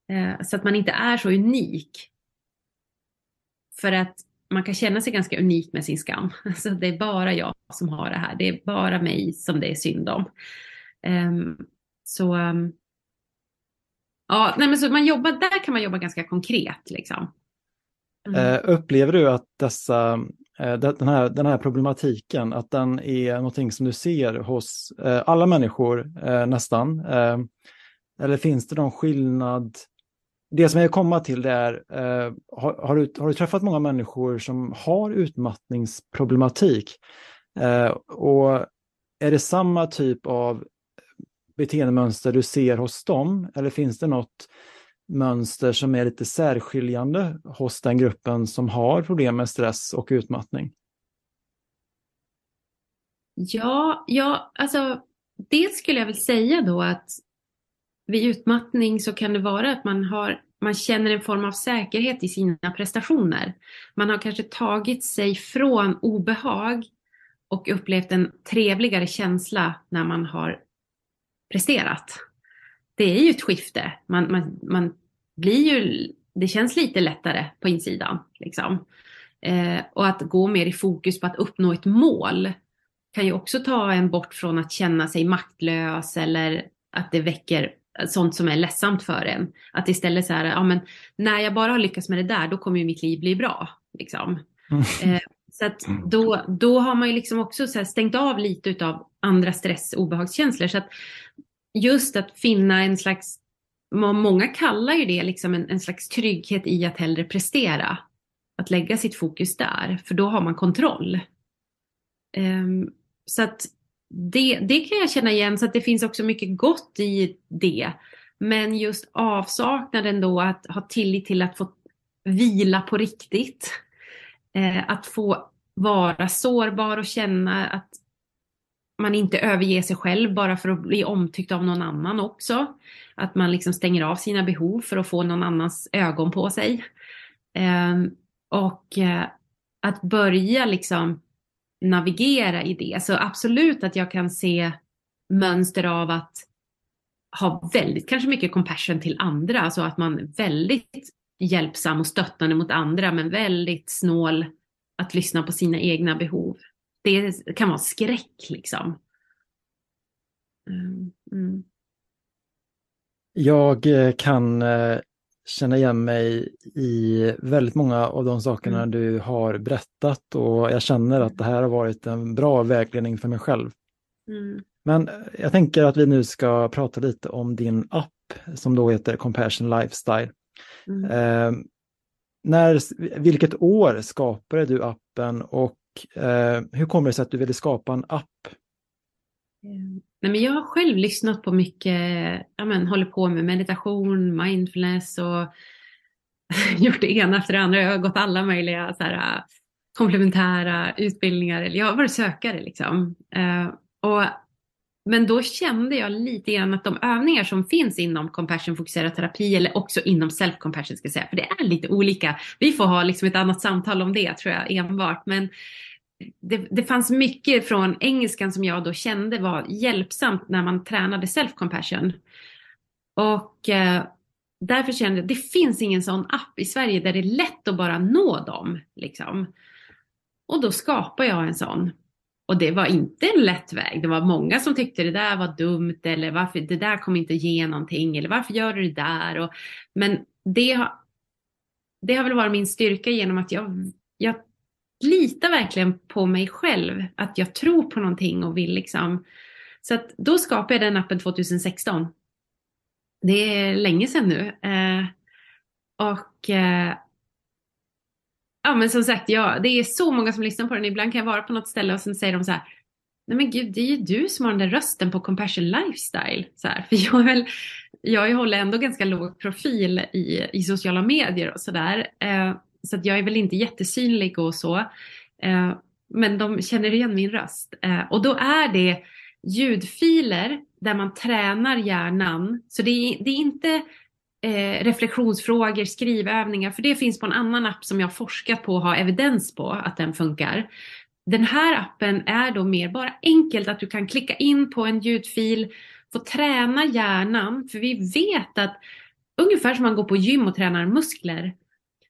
Eh, så att man inte är så unik. För att man kan känna sig ganska unik med sin skam. Alltså det är bara jag som har det här. Det är bara mig som det är synd om. Um, så um, ja, nej men så man jobbar, där kan man jobba ganska konkret liksom. Mm. Uh, upplever du att dessa, uh, den, här, den här problematiken, att den är någonting som du ser hos uh, alla människor nästan? eller finns det någon skillnad det som jag komma till det är, eh, har, har, du, har du träffat många människor som har utmattningsproblematik? Eh, och är det samma typ av beteendemönster du ser hos dem? Eller finns det något mönster som är lite särskiljande hos den gruppen som har problem med stress och utmattning? Ja, ja alltså det skulle jag väl säga då att vid utmattning så kan det vara att man, har, man känner en form av säkerhet i sina prestationer. Man har kanske tagit sig från obehag och upplevt en trevligare känsla när man har presterat. Det är ju ett skifte. Man, man, man blir ju, det känns lite lättare på insidan. Liksom. Eh, och att gå mer i fokus på att uppnå ett mål kan ju också ta en bort från att känna sig maktlös eller att det väcker sånt som är ledsamt för en. Att istället så här, ja men när jag bara har lyckats med det där, då kommer ju mitt liv bli bra. Liksom. Mm. Eh, så att då, då har man ju liksom också så stängt av lite utav andra stress och obehagskänslor. Så att just att finna en slags, många kallar ju det liksom en, en slags trygghet i att hellre prestera. Att lägga sitt fokus där, för då har man kontroll. Um, så att det, det kan jag känna igen, så att det finns också mycket gott i det. Men just avsaknaden då att ha tillit till att få vila på riktigt. Eh, att få vara sårbar och känna att man inte överger sig själv bara för att bli omtyckt av någon annan också. Att man liksom stänger av sina behov för att få någon annans ögon på sig. Eh, och eh, att börja liksom navigera i det. Så absolut att jag kan se mönster av att ha väldigt kanske mycket compassion till andra, alltså att man är väldigt hjälpsam och stöttande mot andra men väldigt snål att lyssna på sina egna behov. Det kan vara skräck liksom. Mm. mm. Jag eh, kan eh, känna igen mig i väldigt många av de sakerna mm. du har berättat och jag känner att det här har varit en bra vägledning för mig själv. Mm. Men jag tänker att vi nu ska prata lite om din app som då heter Compassion Lifestyle. Mm. Eh, när, vilket år skapade du appen och eh, hur kommer det sig att du ville skapa en app? Ehm, nej, men jag har själv lyssnat på mycket, ja, men, håller på med meditation, mindfulness och gjort det ena efter det andra. Jag har gått alla möjliga så här, komplementära utbildningar. Jag har varit sökare liksom. Uh, och, men då kände jag lite grann att de övningar som finns inom compassion-fokuserad terapi eller också inom self-compassion ska jag säga, för det är lite olika. Vi får ha liksom ett annat samtal om det tror jag enbart. Men det, det, fanns mycket från engelskan som jag då kände var hjälpsamt när man tränade self-compassion. Och eh, därför kände jag det finns ingen sån app i Sverige där det är lätt att bara nå dem. Liksom. Och då skapade jag en sån. Och det var inte en lätt väg. Det var många som tyckte det där var dumt eller varför det där kommer inte ge någonting eller varför gör du det där? Och, men det har, det har väl varit min styrka genom att jag, jag litar verkligen på mig själv, att jag tror på någonting och vill liksom. Så att då skapade jag den appen 2016. Det är länge sedan nu. Eh, och eh, ja men som sagt, ja, det är så många som lyssnar på den. Ibland kan jag vara på något ställe och sen säger de så här Nej men gud, det är ju du som har den där rösten på Compassion Lifestyle. Så här, för jag, är väl, jag håller ändå ganska låg profil i, i sociala medier och sådär. Eh, så att jag är väl inte jättesynlig och så. Eh, men de känner igen min röst. Eh, och då är det ljudfiler där man tränar hjärnan. Så det är, det är inte eh, reflektionsfrågor, skrivövningar, för det finns på en annan app som jag forskat på och har evidens på att den funkar. Den här appen är då mer bara enkelt att du kan klicka in på en ljudfil, få träna hjärnan, för vi vet att ungefär som man går på gym och tränar muskler,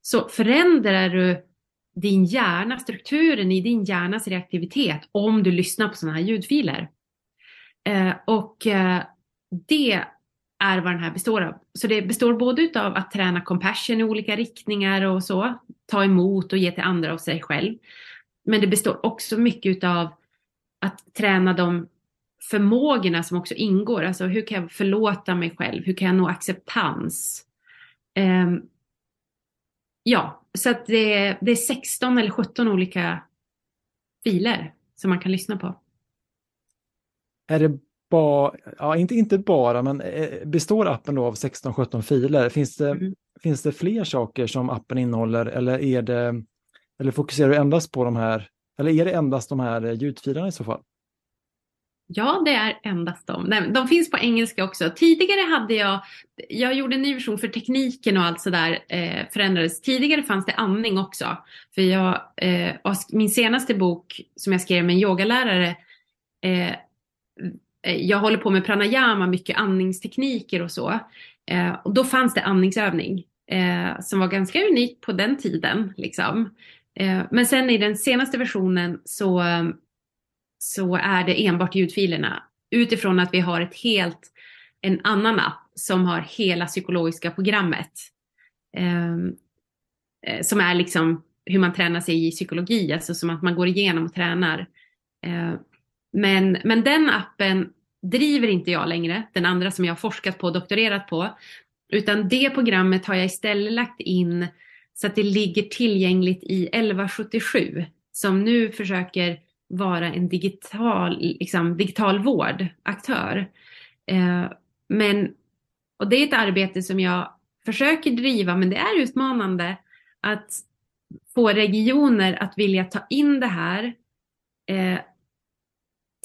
så förändrar du din hjärna, strukturen i din hjärnas reaktivitet om du lyssnar på sådana här ljudfiler. Eh, och eh, det är vad den här består av. Så det består både av att träna compassion i olika riktningar och så, ta emot och ge till andra och sig själv. Men det består också mycket av att träna de förmågorna som också ingår. Alltså hur kan jag förlåta mig själv? Hur kan jag nå acceptans? Um, Ja, så att det, det är 16 eller 17 olika filer som man kan lyssna på. Är det bara, ja inte, inte bara, men eh, består appen då av 16-17 filer? Finns det, mm. finns det fler saker som appen innehåller eller är det, eller fokuserar du endast på de här, eller är det endast de här ljudfilerna i så fall? Ja, det är endast de. Nej, de finns på engelska också. Tidigare hade jag, jag gjorde en ny version för tekniken och allt sådär eh, förändrades. Tidigare fanns det andning också. För jag, eh, min senaste bok som jag skrev med en yogalärare, eh, eh, jag håller på med pranayama, mycket andningstekniker och så. Eh, och då fanns det andningsövning eh, som var ganska unik på den tiden. Liksom. Eh, men sen i den senaste versionen så så är det enbart ljudfilerna. Utifrån att vi har ett helt, en annan app som har hela psykologiska programmet. Ehm, eh, som är liksom hur man tränar sig i psykologi, alltså som att man går igenom och tränar. Eh, men, men den appen driver inte jag längre, den andra som jag har forskat på och doktorerat på. Utan det programmet har jag istället lagt in så att det ligger tillgängligt i 1177 som nu försöker vara en digital, liksom, digital vårdaktör. Eh, men, och det är ett arbete som jag försöker driva, men det är utmanande att få regioner att vilja ta in det här eh,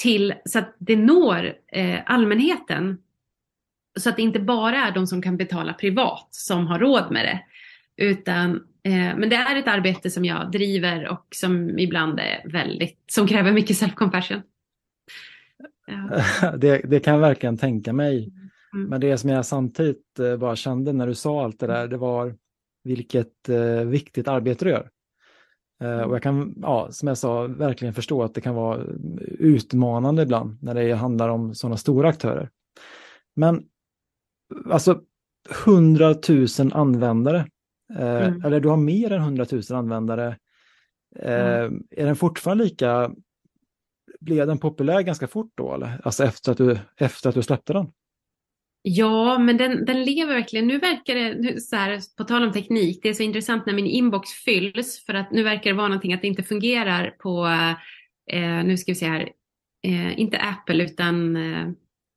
till så att det når eh, allmänheten. Så att det inte bara är de som kan betala privat som har råd med det. Utan, men det är ett arbete som jag driver och som ibland är väldigt, som kräver mycket self-compassion. Ja. det, det kan jag verkligen tänka mig. Mm. Men det som jag samtidigt eh, bara kände när du sa allt det där, det var vilket eh, viktigt arbete du gör. Eh, och jag kan, ja, som jag sa, verkligen förstå att det kan vara utmanande ibland när det handlar om sådana stora aktörer. Men alltså 100 000 användare, eh, mm. eller du har mer än 100 000 användare. Eh, mm. Är den fortfarande lika, blev den populär ganska fort då? Eller? Alltså efter att, du, efter att du släppte den? Ja, men den, den lever verkligen. Nu verkar det, så här, på tal om teknik, det är så intressant när min inbox fylls för att nu verkar det vara någonting att det inte fungerar på, eh, nu ska vi se här, eh, inte Apple utan eh,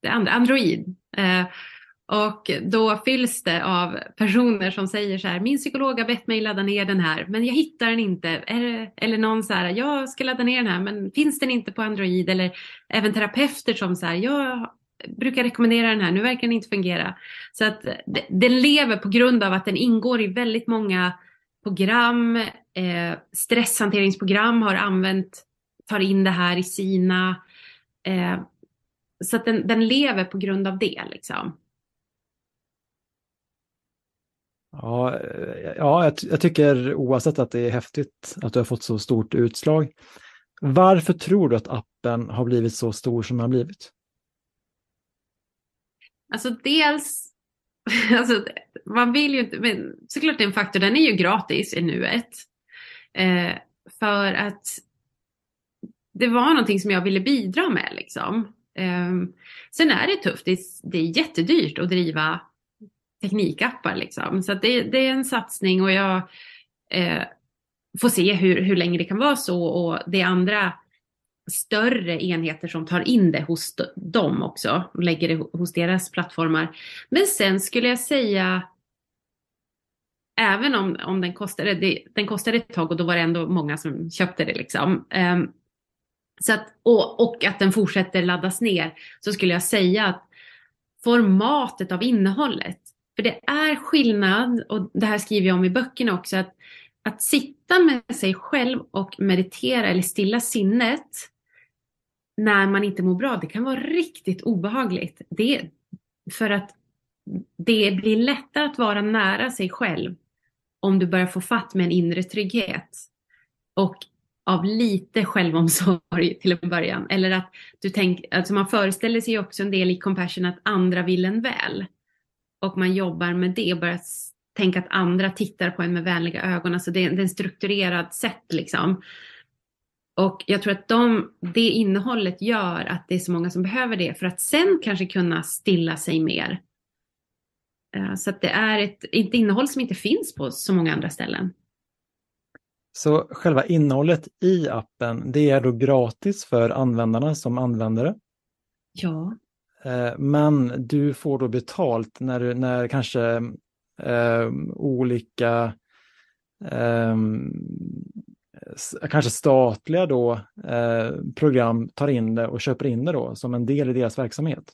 det andra, Android. Och då fylls det av personer som säger så här, min psykolog har bett mig ladda ner den här, men jag hittar den inte. Eller någon så här, jag ska ladda ner den här, men finns den inte på Android? Eller även terapeuter som så här, jag brukar rekommendera den här, nu verkar den inte fungera. Så att den lever på grund av att den ingår i väldigt många program, eh, stresshanteringsprogram har använt, tar in det här i sina, eh, så att den, den lever på grund av det liksom. Ja, eh, ja jag, jag, tycker oavsett att det är häftigt att du har fått så stort utslag. Varför tror du att appen har blivit så stor som den har blivit? Alltså dels, alltså, man vill ju inte, men såklart det är en faktor, den är ju gratis i nuet. Eh, för att det var någonting som jag ville bidra med liksom. Eh, sen är det tufft, det är, det är jättedyrt att driva teknikappar liksom. Så det, det, är en satsning och jag eh, får se hur, hur länge det kan vara så och det är andra större enheter som tar in det hos dem också och lägger det hos deras plattformar. Men sen skulle jag säga även om, om den kostade, det, den kostade ett tag och då var det ändå många som köpte det liksom. Eh, så att, och, och att den fortsätter laddas ner så skulle jag säga att formatet av innehållet, för det är skillnad och det här skriver jag om i böckerna också, att, att sitta med sig själv och meditera eller stilla sinnet när man inte mår bra, det kan vara riktigt obehagligt. Det, för att det blir lättare att vara nära sig själv om du börjar få fatt med en inre trygghet. Och av lite självomsorg till en början. Eller att du tänker, alltså man föreställer sig också en del i compassion att andra vill en väl. Och man jobbar med det och börjar tänka att andra tittar på en med vänliga ögon. Alltså det, det är en strukturerad sätt liksom. Och jag tror att de, det innehållet gör att det är så många som behöver det för att sen kanske kunna stilla sig mer. Eh, så att det är ett, ett innehåll som inte finns på så många andra ställen. Så själva innehållet i appen, det är då gratis för användarna som använder det? Ja. Eh, men du får då betalt när, när kanske eh, olika eh, kanske statliga då, eh, program tar in det och köper in det då som en del i deras verksamhet.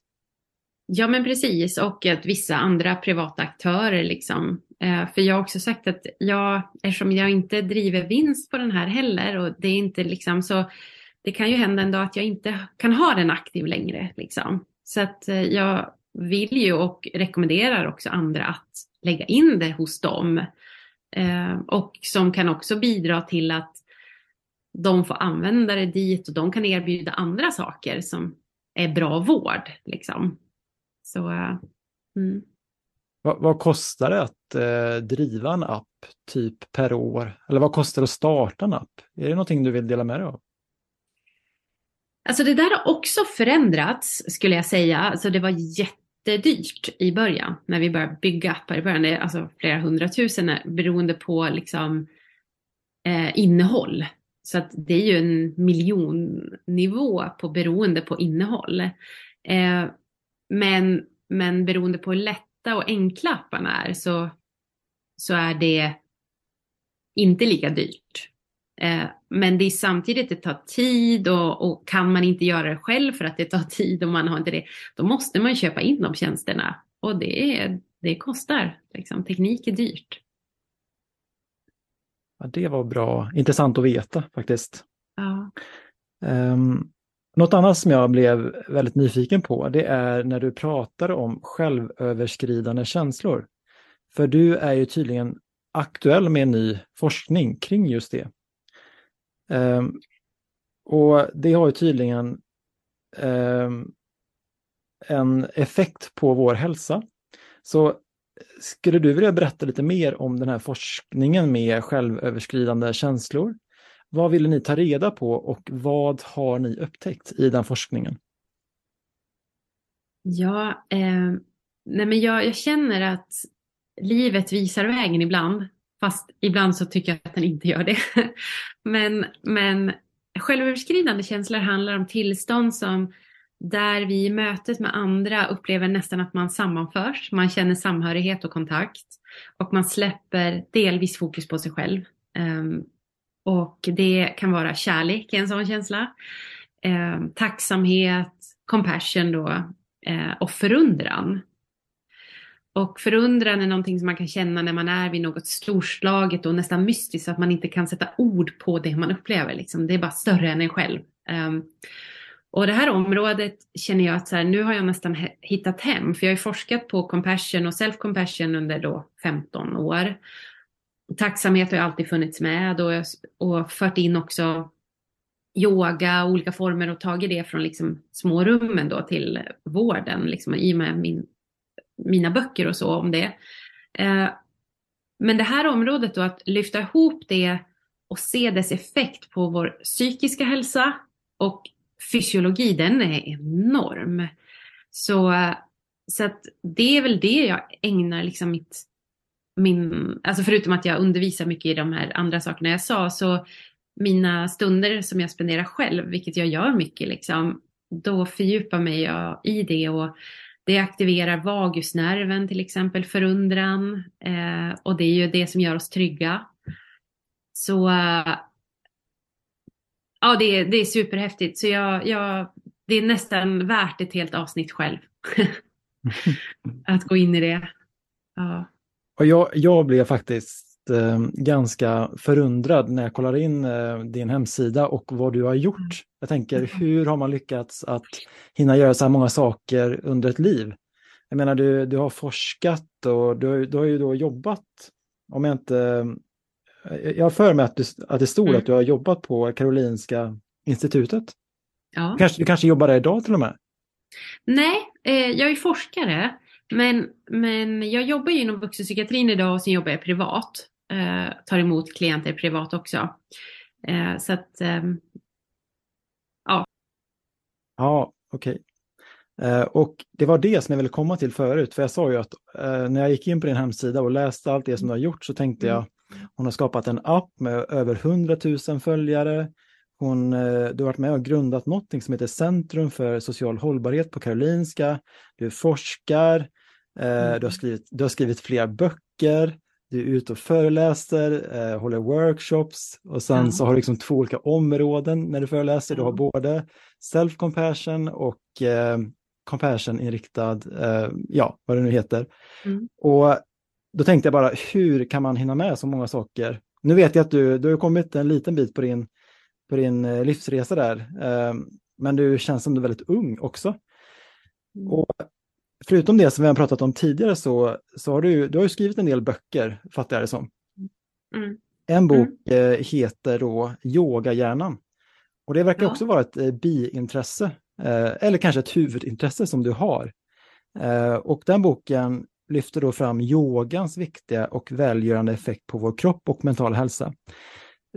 Ja men precis och att vissa andra privata aktörer liksom. Eh, för jag har också sagt att jag, eftersom jag inte driver vinst på den här heller och det är inte liksom så, det kan ju hända en dag att jag inte kan ha den aktiv längre liksom. Så att eh, jag vill ju och rekommenderar också andra att lägga in det hos dem. Eh, och som kan också bidra till att de får använda det dit och de kan erbjuda andra saker som är bra vård. Liksom. Så, eh, mm. vad, vad, kostar det att eh, driva en app typ per år? Eller vad kostar det att starta en app? Är det någonting du vill dela med dig av? Alltså det där har också förändrats skulle jag säga. Alltså det var jättedyrt i början när vi började bygga appar i början. Det är alltså flera hundratusen beroende på liksom, eh, innehåll. Så att det är ju en miljonnivå på beroende på innehåll. Eh, men, men beroende på hur lätta och enkla apparna är så, så är det inte lika dyrt. Eh, men det är samtidigt, det tar tid och, och, kan man inte göra det själv för att det tar tid och man har inte det, då måste man köpa in de tjänsterna. Och det, det kostar, liksom. teknik är dyrt. Ja, det var bra, intressant att veta faktiskt. Ja. Um, något annat som jag blev väldigt nyfiken på, det är när du pratar om självöverskridande känslor. För du är ju tydligen aktuell med ny forskning kring just det. Um, och det har ju tydligen um, en effekt på vår hälsa. Så skulle du vilja berätta lite mer om den här forskningen med självöverskridande känslor? Vad ville ni ta reda på och vad har ni upptäckt i den forskningen? Ja, eh, nej men jag, jag känner att livet visar vägen ibland. Fast ibland så tycker jag att den inte gör det. men, men självöverskridande känslor handlar om tillstånd som där vi i mötet med andra upplever nästan att man sammanförs. Man känner samhörighet och kontakt och man släpper delvis fokus på sig själv. Um, och det kan vara kärlek, en sån känsla. Um, tacksamhet, compassion då uh, och förundran. Och förundran är någonting som man kan känna när man är vid något storslaget och nästan mystiskt, så att man inte kan sätta ord på det man upplever. Liksom. Det är bara större än en själv. Um, och det här området känner jag att så här, nu har jag nästan hittat hem, för jag har forskat på compassion och self-compassion under då 15 år. Tacksamhet har ju alltid funnits med och, och fört in också yoga och olika former och tagit det från liksom små rummen då till vården, liksom, i och med min, mina böcker och så om det. Eh, men det här området då, att lyfta ihop det och se dess effekt på vår psykiska hälsa och fysiologi, den är enorm. Så, eh, så att det är väl det jag ägnar liksom mitt, min, alltså förutom att jag undervisar mycket i de här andra sakerna jag sa, så mina stunder som jag spenderar själv, vilket jag gör mycket liksom, då fördjupar mig jag i det och det aktiverar vagusnerven till exempel, förundran eh, och det är ju det som gör oss trygga. Så ja, det är, det är superhäftigt. Så jag, jag, det är nästan värt ett helt avsnitt själv. att gå in i det. Ja. Och jag, jag blev faktiskt eh, ganska förundrad när jag kollar in eh, din hemsida och vad du har gjort. Mm. Jag tänker, mm. hur har man lyckats att hinna göra så här många saker under ett liv? Jag menar, du, du har forskat och du, du har ju då jobbat, om jag inte jag har för mig att, du, att det stod mm. att du har jobbat på Karolinska institutet. Ja. Kanske, du kanske jobbar där idag till och med? Nej, eh, jag är forskare. Men, men jag jobbar ju inom vuxenpsykiatrin idag och sen jobbar jag privat. Eh, tar emot klienter privat också. Eh, så att, ehm, ja. Ja, okej. Okay. Eh, och det var det som jag ville komma till förut, för jag sa ju att när jag gick in på din hemsida och läste allt det som du har gjort så tänkte jag, hon har skapat en app med över 100 000 följare. Hon, du har varit med och grundat något som heter Centrum för social hållbarhet på Karolinska. Du forskar, mm. du, har skrivit, du har skrivit flera böcker, du är ute och föreläser, eh, håller workshops och sen mm. så har du liksom två olika områden när du föreläser. Du har både self-compassion och eh, compassion-inriktad, eh, ja, vad det nu heter. Mm. Och då tänkte jag bara, hur kan man hinna med så många saker? Nu vet jag att du, du har kommit en liten bit på din, på din eh, livsresa där, eh, men du känns som du är väldigt ung också. Mm. Och förutom det som vi har pratat om tidigare så, så har du, du har skrivit en del böcker, fattar jag det som. Mm. En bok mm. eh, heter då Yogahjärnan. Och det verkar ja. också vara ett eh, biintresse, eh, eller kanske ett huvudintresse som du har. Eh, och den boken lyfter då fram yogans viktiga och välgörande effekt på vår kropp och mental hälsa. Mm.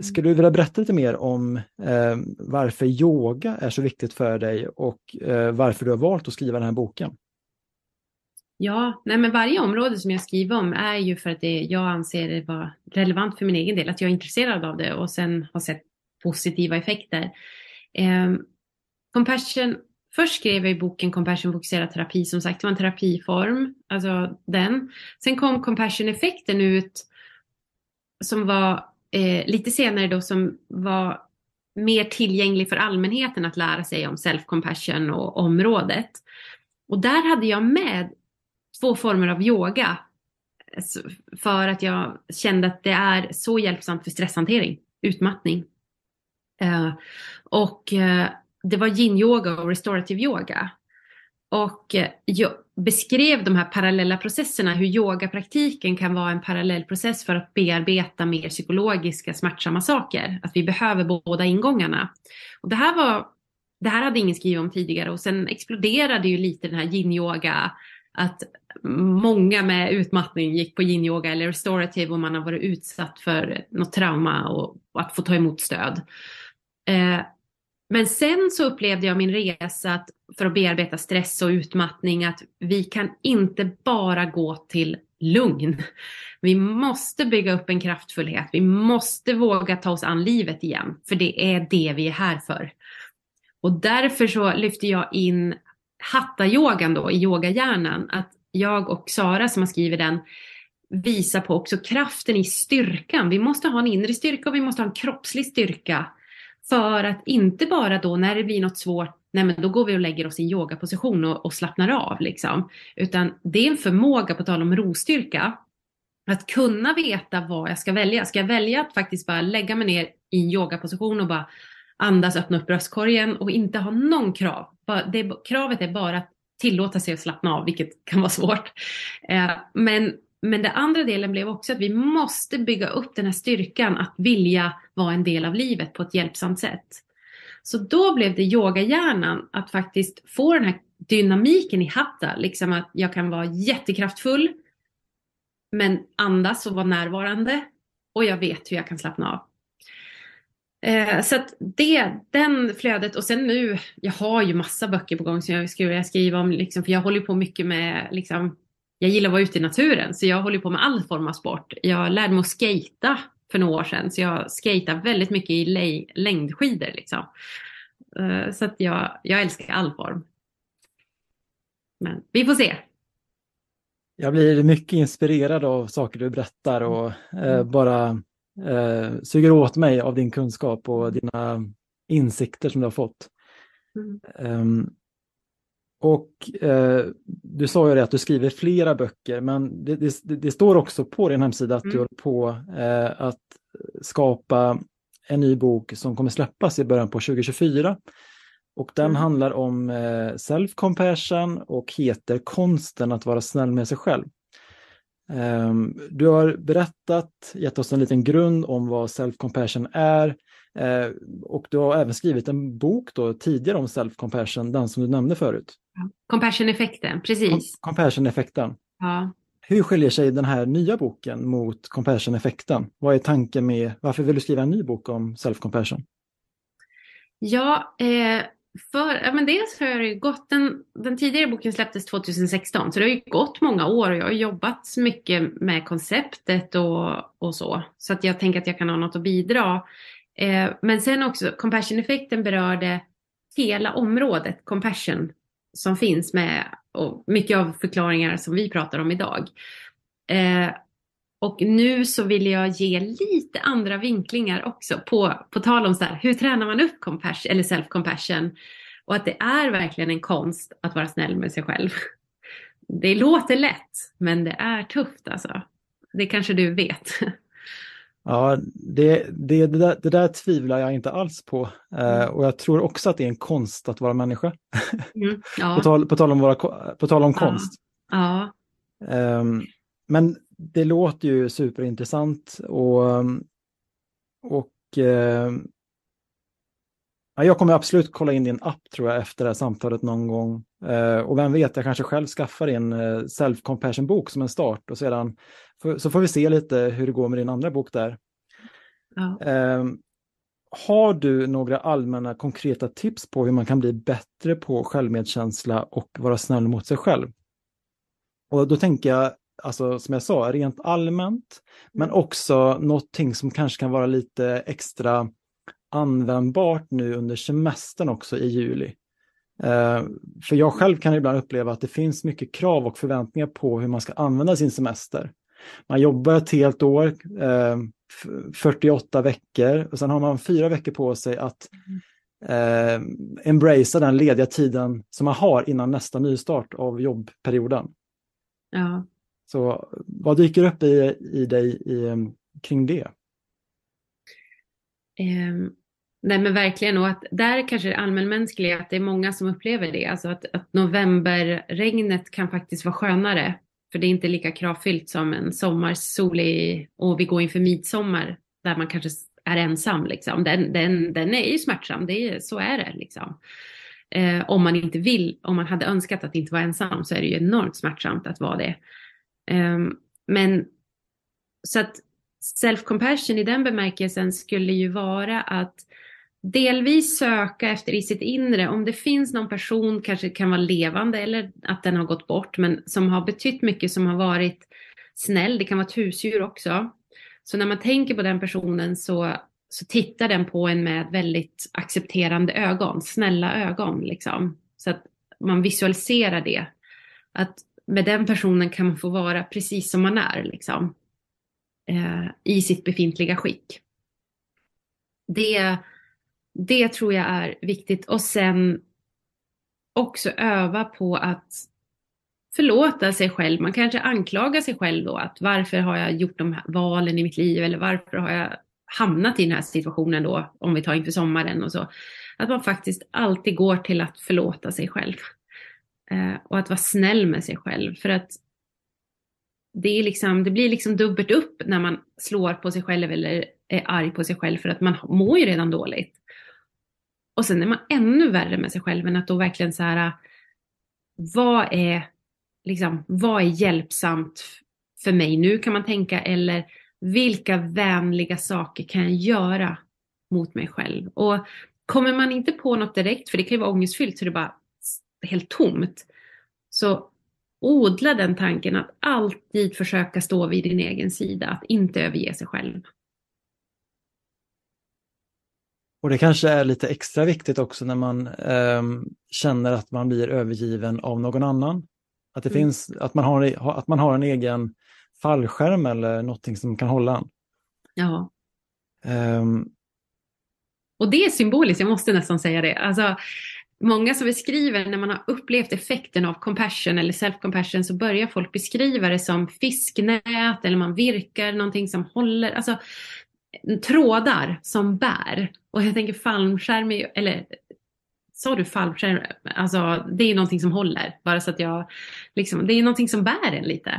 Skulle du vilja berätta lite mer om eh, varför yoga är så viktigt för dig och eh, varför du har valt att skriva den här boken? Ja, nej men varje område som jag skriver om är ju för att det, jag anser det vara relevant för min egen del, att jag är intresserad av det och sen har sett positiva effekter. Eh, compassion Först skrev jag i boken Compassion fokuserad terapi, som sagt det var en terapiform, alltså den. Sen kom Compassion-effekten ut som var eh, lite senare då som var mer tillgänglig för allmänheten att lära sig om self-compassion och området. Och där hade jag med två former av yoga eh, för att jag kände att det är så hjälpsamt för stresshantering, utmattning. Eh, och eh, det var yin-yoga och restorative yoga. Och jag beskrev de här parallella processerna, hur yogapraktiken kan vara en parallell process för att bearbeta mer psykologiska smärtsamma saker. Att vi behöver båda ingångarna. Och det här var det här hade ingen skrivit om tidigare och sen exploderade ju lite den här yin-yoga att många med utmattning gick på yin-yoga eller restorative och man har varit utsatt för något trauma och, och att få ta emot stöd. Eh, men sen så upplevde jag min resa att för att bearbeta stress och utmattning att vi kan inte bara gå till lugn. Vi måste bygga upp en kraftfullhet. Vi måste våga ta oss an livet igen, för det är det vi är här för. Och därför så lyfter jag in hattayogan då i yogahjärnan. Att jag och Sara som har skrivit den visar på också kraften i styrkan. Vi måste ha en inre styrka och vi måste ha en kroppslig styrka. För att inte bara då när det blir något svårt, nej men då går vi och lägger oss i en yogaposition och, och slappnar av liksom. Utan det är en förmåga, på tal om rostyrka, att kunna veta vad jag ska välja. Ska jag välja att faktiskt bara lägga mig ner i en yogaposition och bara andas, öppna upp bröstkorgen och inte ha någon krav. Det, kravet är bara att tillåta sig att slappna av, vilket kan vara svårt. Eh, men, men den andra delen blev också att vi måste bygga upp den här styrkan att vilja vara en del av livet på ett hjälpsamt sätt. Så då blev det yogahjärnan att faktiskt få den här dynamiken i hatta, liksom att jag kan vara jättekraftfull, men andas och vara närvarande och jag vet hur jag kan slappna av. Eh, så att det, den flödet och sen nu, jag har ju massa böcker på gång som jag skulle skriva om, liksom, för jag håller på mycket med, liksom, jag gillar att vara ute i naturen så jag håller på med all form av sport. Jag lärde mig att skata för några år sedan så jag skatar väldigt mycket i längdskidor liksom. Eh, så att jag, jag älskar all form. Men vi får se. Jag blir mycket inspirerad av saker du berättar och eh, mm. bara eh, suger åt mig av din kunskap och mm. dina insikter som du har fått. Mm. Um, och eh, du sa ju det att du skriver flera böcker, men det, det, det står också på din hemsida att mm. du håller på eh, att skapa en ny bok som kommer släppas i början på 2024. Och den mm. handlar om eh, self-compassion och heter Konsten att vara snäll med sig själv. Ehm, du har berättat, gett oss en liten grund om vad self-compassion är eh, och du har även skrivit en bok då, tidigare om self-compassion, den som du nämnde förut. Compassion-effekten, precis. Compassion-effekten. Ja. Hur skiljer sig den här nya boken mot compassion-effekten? Vad är tanken med, varför vill du skriva en ny bok om self-compassion? Ja, eh, för, ja, men dels har det gått, den, den tidigare boken släpptes 2016 så det har ju gått många år och jag har jobbat mycket med konceptet och, och så. Så att jag tänker att jag kan ha något att bidra. Eh, men sen också compassion-effekten berörde hela området compassion som finns med och mycket av förklaringar som vi pratar om idag. Eh, och nu så vill jag ge lite andra vinklingar också på, på tal om så här, hur tränar man upp compassion, eller self-compassion? Och att det är verkligen en konst att vara snäll med sig själv. Det låter lätt, men det är tufft alltså. Det kanske du vet. Ja, det, det, det, där, det där tvivlar jag inte alls på. Eh, och jag tror också att det är en konst att vara människa. Mm, ja. på, tal, på, tal om våra, på tal om konst. Ja. Um, men det låter ju superintressant och, och eh, jag kommer absolut kolla in din app tror jag efter det här samtalet någon gång. Eh, och vem vet, jag kanske själv skaffar en eh, self-compassion bok som en start och sedan så får vi se lite hur det går med din andra bok där. Ja. Eh, har du några allmänna konkreta tips på hur man kan bli bättre på självmedkänsla och vara snäll mot sig själv? Och då tänker jag alltså som jag sa, rent allmänt, men mm. också någonting som kanske kan vara lite extra användbart nu under semestern också i juli. Uh, för jag själv kan ibland uppleva att det finns mycket krav och förväntningar på hur man ska använda sin semester. Man jobbar ett helt år, uh, 48 veckor och sen har man fyra veckor på sig att uh, embracea den lediga tiden som man har innan nästa nystart av jobbperioden. Ja. Så vad dyker upp i, i dig i, ehm, kring det? Um, nej men verkligen och att där kanske det allmänmänskliga att det är många som upplever det. Alltså att, att novemberregnet kan faktiskt vara skönare. För det är inte lika kravfyllt som en sommarsolig och vi går inför midsommar där man kanske är ensam. Liksom. Den, den, den är ju smärtsam, det är, så är det. Liksom. Eh, om man inte vill, om man hade önskat att inte vara ensam så är det ju enormt smärtsamt att vara det. Ehm, men så att self-compassion i den bemärkelsen skulle ju vara att delvis söka efter i sitt inre om det finns någon person, kanske kan vara levande eller att den har gått bort, men som har betytt mycket, som har varit snäll. Det kan vara ett husdjur också. Så när man tänker på den personen så, så tittar den på en med väldigt accepterande ögon, snälla ögon liksom. Så att man visualiserar det. Att med den personen kan man få vara precis som man är liksom. Eh, I sitt befintliga skick. Det, det tror jag är viktigt och sen också öva på att förlåta sig själv. Man kanske anklagar sig själv då att varför har jag gjort de här valen i mitt liv eller varför har jag hamnat i den här situationen då om vi tar inför sommaren och så. Att man faktiskt alltid går till att förlåta sig själv. Eh, och att vara snäll med sig själv för att det, är liksom, det blir liksom dubbelt upp när man slår på sig själv eller är arg på sig själv för att man mår ju redan dåligt. Och sen är man ännu värre med sig själv än att då verkligen så här, vad är liksom, vad är hjälpsamt för mig nu kan man tänka eller vilka vänliga saker kan jag göra mot mig själv? Och kommer man inte på något direkt, för det kan ju vara ångestfyllt så det bara helt tomt, så odla den tanken att alltid försöka stå vid din egen sida, att inte överge sig själv. Och det kanske är lite extra viktigt också när man eh, känner att man blir övergiven av någon annan. Att, det mm. finns, att, man har, att man har en egen fallskärm eller någonting som kan hålla en. Ja. Um, och det är symboliskt, jag måste nästan säga det. Alltså, många som beskriver när man har upplevt effekten av compassion eller self-compassion så börjar folk beskriva det som fisknät eller man virkar någonting som håller, alltså trådar som bär. Och jag tänker fallskärm, eller sa du fallskärm? Alltså det är någonting som håller. Bara så att jag, liksom, det är någonting som bär en lite.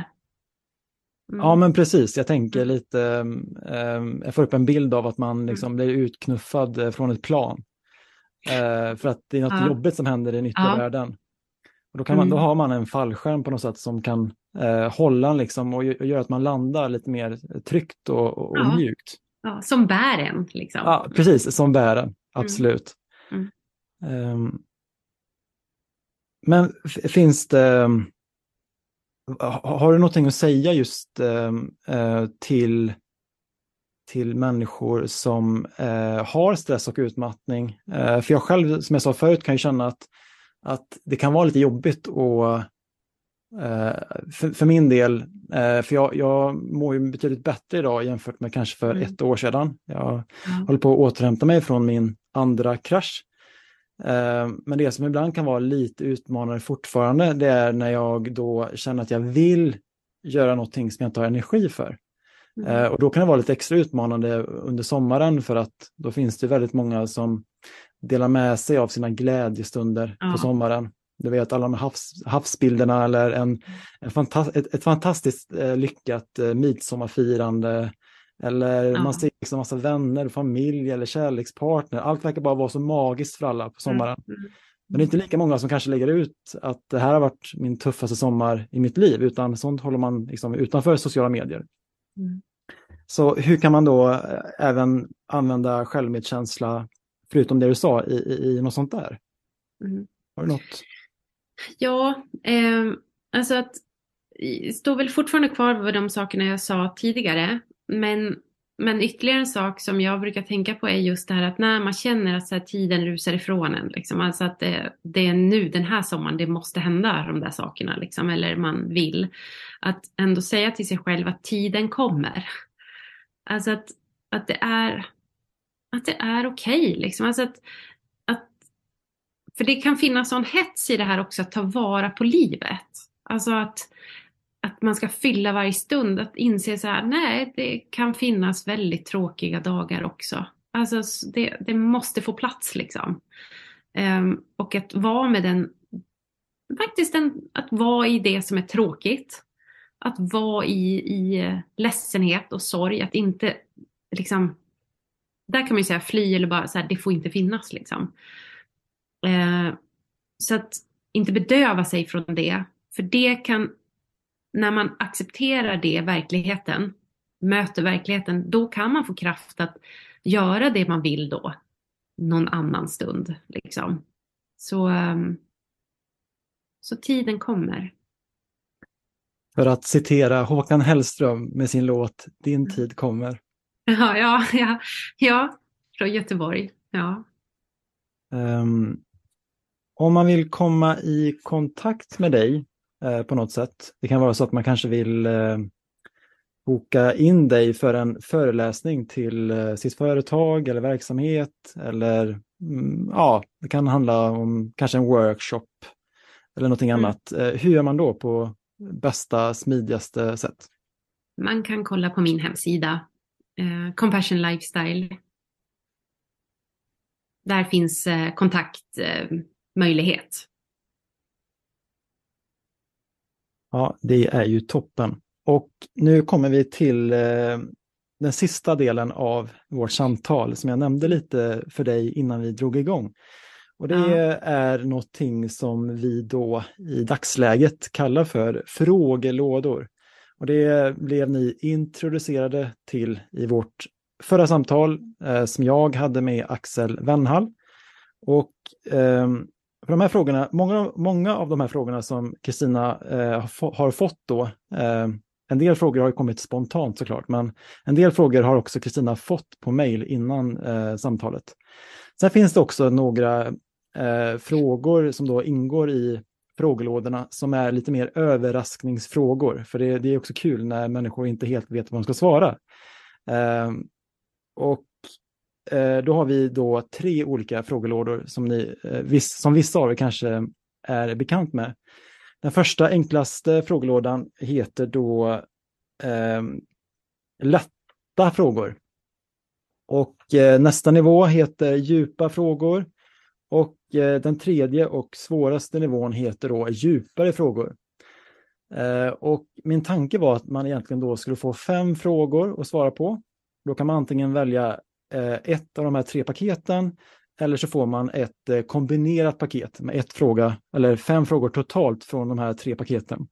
Mm. Ja men precis, jag tänker lite, um, jag får upp en bild av att man mm. liksom blir utknuffad eh, från ett plan. Uh, för att det är något ja. jobbigt som händer i nyttiga ja. världen. Och då, kan man, då har man en fallskärm på något sätt som kan uh, hålla liksom och, och göra att man landar lite mer tryggt och, och, ja. mjukt. Ja, som bär en. Liksom. Ja, precis, som bär en, absolut. Mm. Um, men finns det, har du någonting att säga just uh, till, till människor som uh, har stress och utmattning? Uh, för jag själv, som jag sa förut, kan ju känna att, att det kan vara lite jobbigt att för, för, min del, för jag, jag mår ju betydligt bättre idag jämfört med kanske för mm. ett år sedan. Jag mm. håller på att återhämta mig från min andra krasch. Eh, men det som ibland kan vara lite utmanande fortfarande, det är när jag då känner att jag vill göra någonting som jag inte har energi för. Mm. Eh, och då kan det vara lite extra utmanande under sommaren för att då finns det väldigt många som delar med sig av sina glädjestunder ja. på sommaren. Du vet alla de havs, havsbilderna eller en, en fantast, ett, ett, fantastiskt eh, lyckat eh, midsommarfirande eller ja. man ser liksom massa vänner, familj eller kärlekspartner. Allt verkar bara vara så magiskt för alla på mm, sommaren. Mm. Men det är inte lika många som kanske lägger ut att det här har varit min tuffaste sommar i mitt liv, utan sånt håller man liksom utanför sociala medier. Mm. Så hur kan man då eh, även använda självmedkänsla, förutom det du sa, i, i, i något sånt där? Mm. Har du något? Ja, eh, alltså att står väl fortfarande kvar vid de sakerna jag sa tidigare. Men, men ytterligare en sak som jag brukar tänka på är just det här att när man känner att så här, tiden rusar ifrån en, liksom, alltså att det, det, är nu den här sommaren det måste hända de där sakerna, liksom, eller man vill. Att ändå säga till sig själv att tiden kommer. Alltså att, att det är, att det är okej, okay, liksom. Alltså att, att, för det kan finnas sån hets i det här också att ta vara på livet. Alltså att att man ska fylla varje stund, att inse så här, nej, det kan finnas väldigt tråkiga dagar också. Alltså det, det måste få plats liksom. Um, och att vara med den, faktiskt den, att vara i det som är tråkigt. Att vara i, i eh, ledsenhet och sorg, att inte liksom, där kan man ju säga fly eller bara så här, det får inte finnas liksom. Uh, så att inte bedöva sig från det, för det kan när man accepterar det, verkligheten, möter verkligheten, då kan man få kraft att göra det man vill då, någon annan stund. Liksom. Så, um, så tiden kommer. För att citera Håkan Hellström med sin låt Din tid kommer. Ja, ja, ja, ja från Göteborg. Ja. Um, om man vill komma i kontakt med dig eh, på något sätt. Det kan vara så att man kanske vill eh, boka in dig för en föreläsning till eh, sitt företag eller verksamhet eller mm, ja, det kan handla om kanske en workshop eller någonting mm. annat. Eh, hur gör man då på bästa, smidigaste sätt? Man kan kolla på min hemsida, eh, Compassion Lifestyle. Där finns kontaktmöjlighet. Ja, det är ju toppen. Och nu kommer vi till eh, den sista delen av vårt samtal som jag nämnde lite för dig innan vi drog igång. Och det ja. är någonting som vi då i dagsläget kallar för frågelådor. Och det blev ni introducerade till i vårt förra samtal eh, som jag hade med Axel Wennhall. Och eh, för de här frågorna, många, många av de här frågorna som Kristina eh, har fått då, eh, en del frågor har kommit spontant såklart, men en del frågor har också Kristina fått på mejl innan eh, samtalet. Sen finns det också några eh, frågor som då ingår i frågelådorna som är lite mer överraskningsfrågor, för det, det är också kul när människor inte helt vet vad de ska svara. Eh, och Eh, då har vi då tre olika frågelådor som, ni, eh, som vissa av er kanske är bekant med. Den första enklaste frågelådan heter då eh, lätta frågor. Och eh, nästa nivå heter djupa frågor. Och eh, den tredje och svåraste nivån heter då djupare frågor. Eh, och min tanke var att man egentligen då skulle få fem frågor att svara på. Då kan man antingen välja ett av de här tre paketen eller så får man ett eh, kombinerat paket med ett fråga eller fem frågor totalt från de här tre paketen.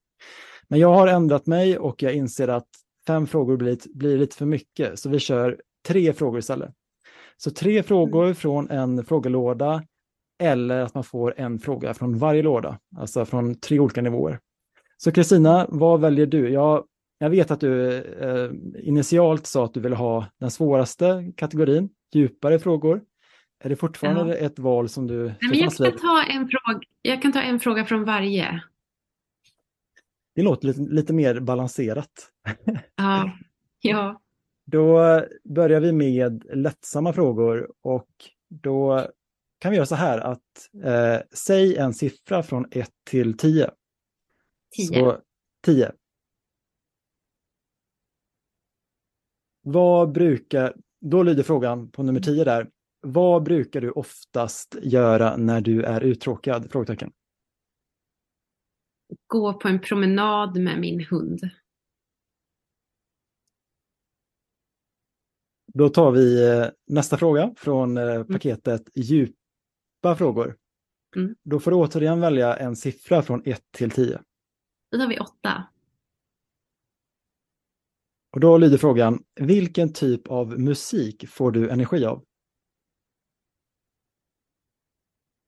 Men jag har ändrat mig och jag inser att fem frågor blir, blir lite för mycket så vi kör tre frågor istället. Så tre frågor mm. från en frågelåda eller att man får en fråga från varje låda, alltså från tre olika nivåer. Så Kristina, vad väljer du? Jag jag vet att du eh, initialt sa att du ville ha den svåraste kategorin, djupare frågor. Är det fortfarande ja. ett val som du Nej, men jag, ska ta en fråga, jag kan ta en fråga från varje. Det låter lite, lite mer balanserat. Ja. ja. Då börjar vi med lättsamma frågor och då kan vi göra så här att eh, säg en siffra från 1 till 10. 10. 10. Vad brukar, då lyder frågan på nummer 10 där, vad brukar du oftast göra när du är uttråkad? Frågetecken. Gå på en promenad med min hund. Då tar vi eh, nästa fråga från eh, mm. paketet mm. djupa frågor. Mm. Då får du återigen välja en siffra från 1 till 10. Då tar vi 8. Och då lyder frågan, vilken typ av musik får du energi av?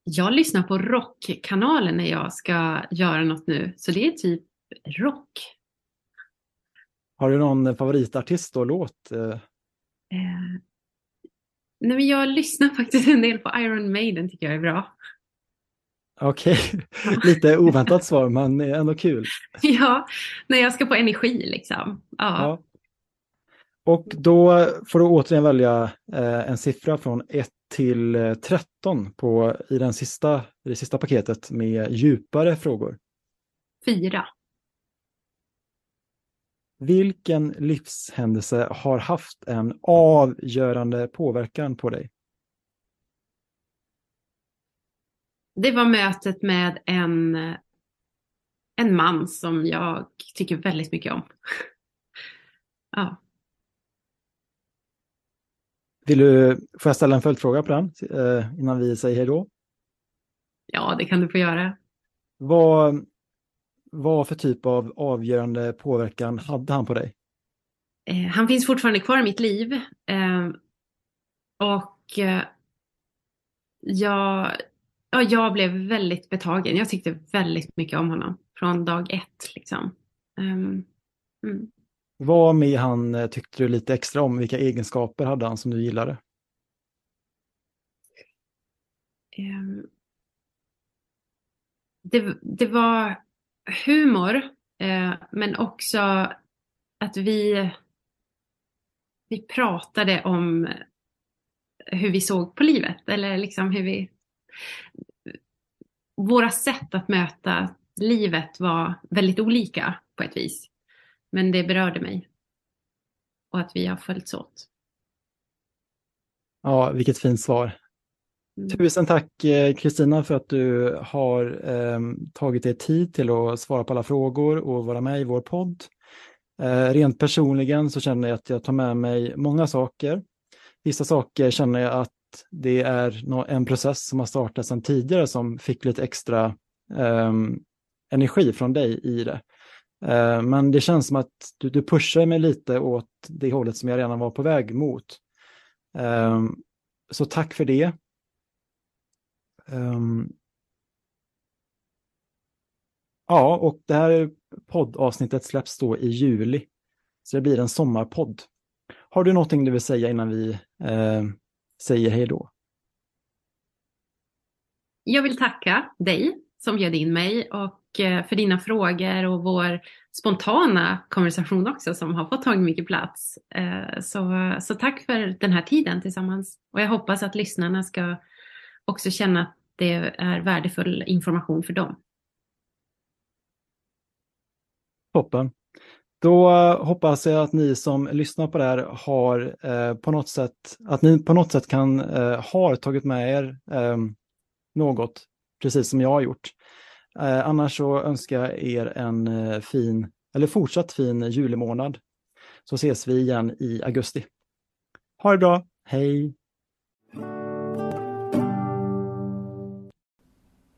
Jag lyssnar på rockkanalen när jag ska göra något nu, så det är typ rock. Har du någon favoritartist och låt? Eh, nej, men jag lyssnar faktiskt en del på Iron Maiden, tycker jag är bra. Okej, okay. lite oväntat svar men ändå kul. ja, när jag ska på energi liksom. Ja. ja. Och då får du återigen välja eh, en siffra från 1 till 13 eh, på, i, den sista, i det sista paketet med djupare frågor. Fyra. Vilken livshändelse har haft en avgörande påverkan på dig? Det var mötet med en, en man som jag tycker väldigt mycket om. ja. Vill du, får jag ställa en följdfråga på den eh, innan vi säger hej då? Ja, det kan du få göra. Vad, vad för typ av avgörande påverkan hade han på dig? Eh, han finns fortfarande kvar i mitt liv. Eh, och eh, jag, ja, jag blev väldigt betagen. Jag tyckte väldigt mycket om honom från dag ett. Liksom. Ehm, mm. Vad med han eh, tyckte du lite extra om? Vilka egenskaper hade han som du gillade? Um, det, det var humor, eh, men också att vi, vi pratade om hur vi såg på livet eller liksom hur vi... Våra sätt att möta livet var väldigt olika på ett vis. Men det berörde mig. Och att vi har följts åt. Ja, vilket fint svar. Mm. Tusen tack eh, Kristina för att du har eh, tagit dig tid till att svara på alla frågor och vara med i vår podd. Eh, rent personligen så känner jag att jag tar med mig många saker. Vissa saker känner jag att det är en process som har startat sedan tidigare som fick lite extra eh, energi från dig i det. Eh, men det känns som att du, du pushar mig lite åt det hållet som jag redan var på väg mot. Eh, så tack för det. Um, ja, och det här poddavsnittet släpps då i juli. Så det blir en sommarpodd. Har du någonting du vill säga innan vi eh, säger hej då? Jag vill tacka dig som bjöd in mig och Eh, för dina frågor och vår spontana konversation också som har fått tagit mycket plats. Eh, så, så tack för den här tiden tillsammans. Och jag hoppas att lyssnarna ska också känna att det är värdefull information för dem. Toppen. Då eh, hoppas jag att ni som lyssnar på det här har eh, på något sätt, att ni på något sätt kan, eh, har tagit med er eh, något, precis som jag har gjort. Eh, annars så önskar jag er en eh, fin, eller fortsatt fin julimånad. Så ses vi igen i augusti. Ha det bra, hej!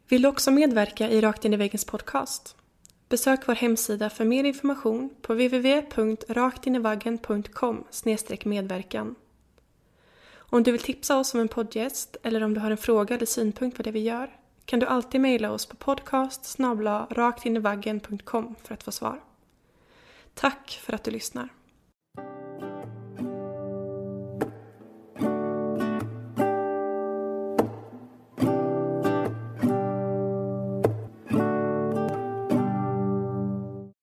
Vill du också medverka i Rakt in i väggens podcast? Besök vår hemsida för mer information på www.raktinivaggen.com medverkan. Om du vill tipsa oss om en poddgäst eller om du har en fråga eller synpunkt på det vi gör kan du alltid mejla oss på podcast raktinivaggen.com för att få svar. Tack för att du lyssnar.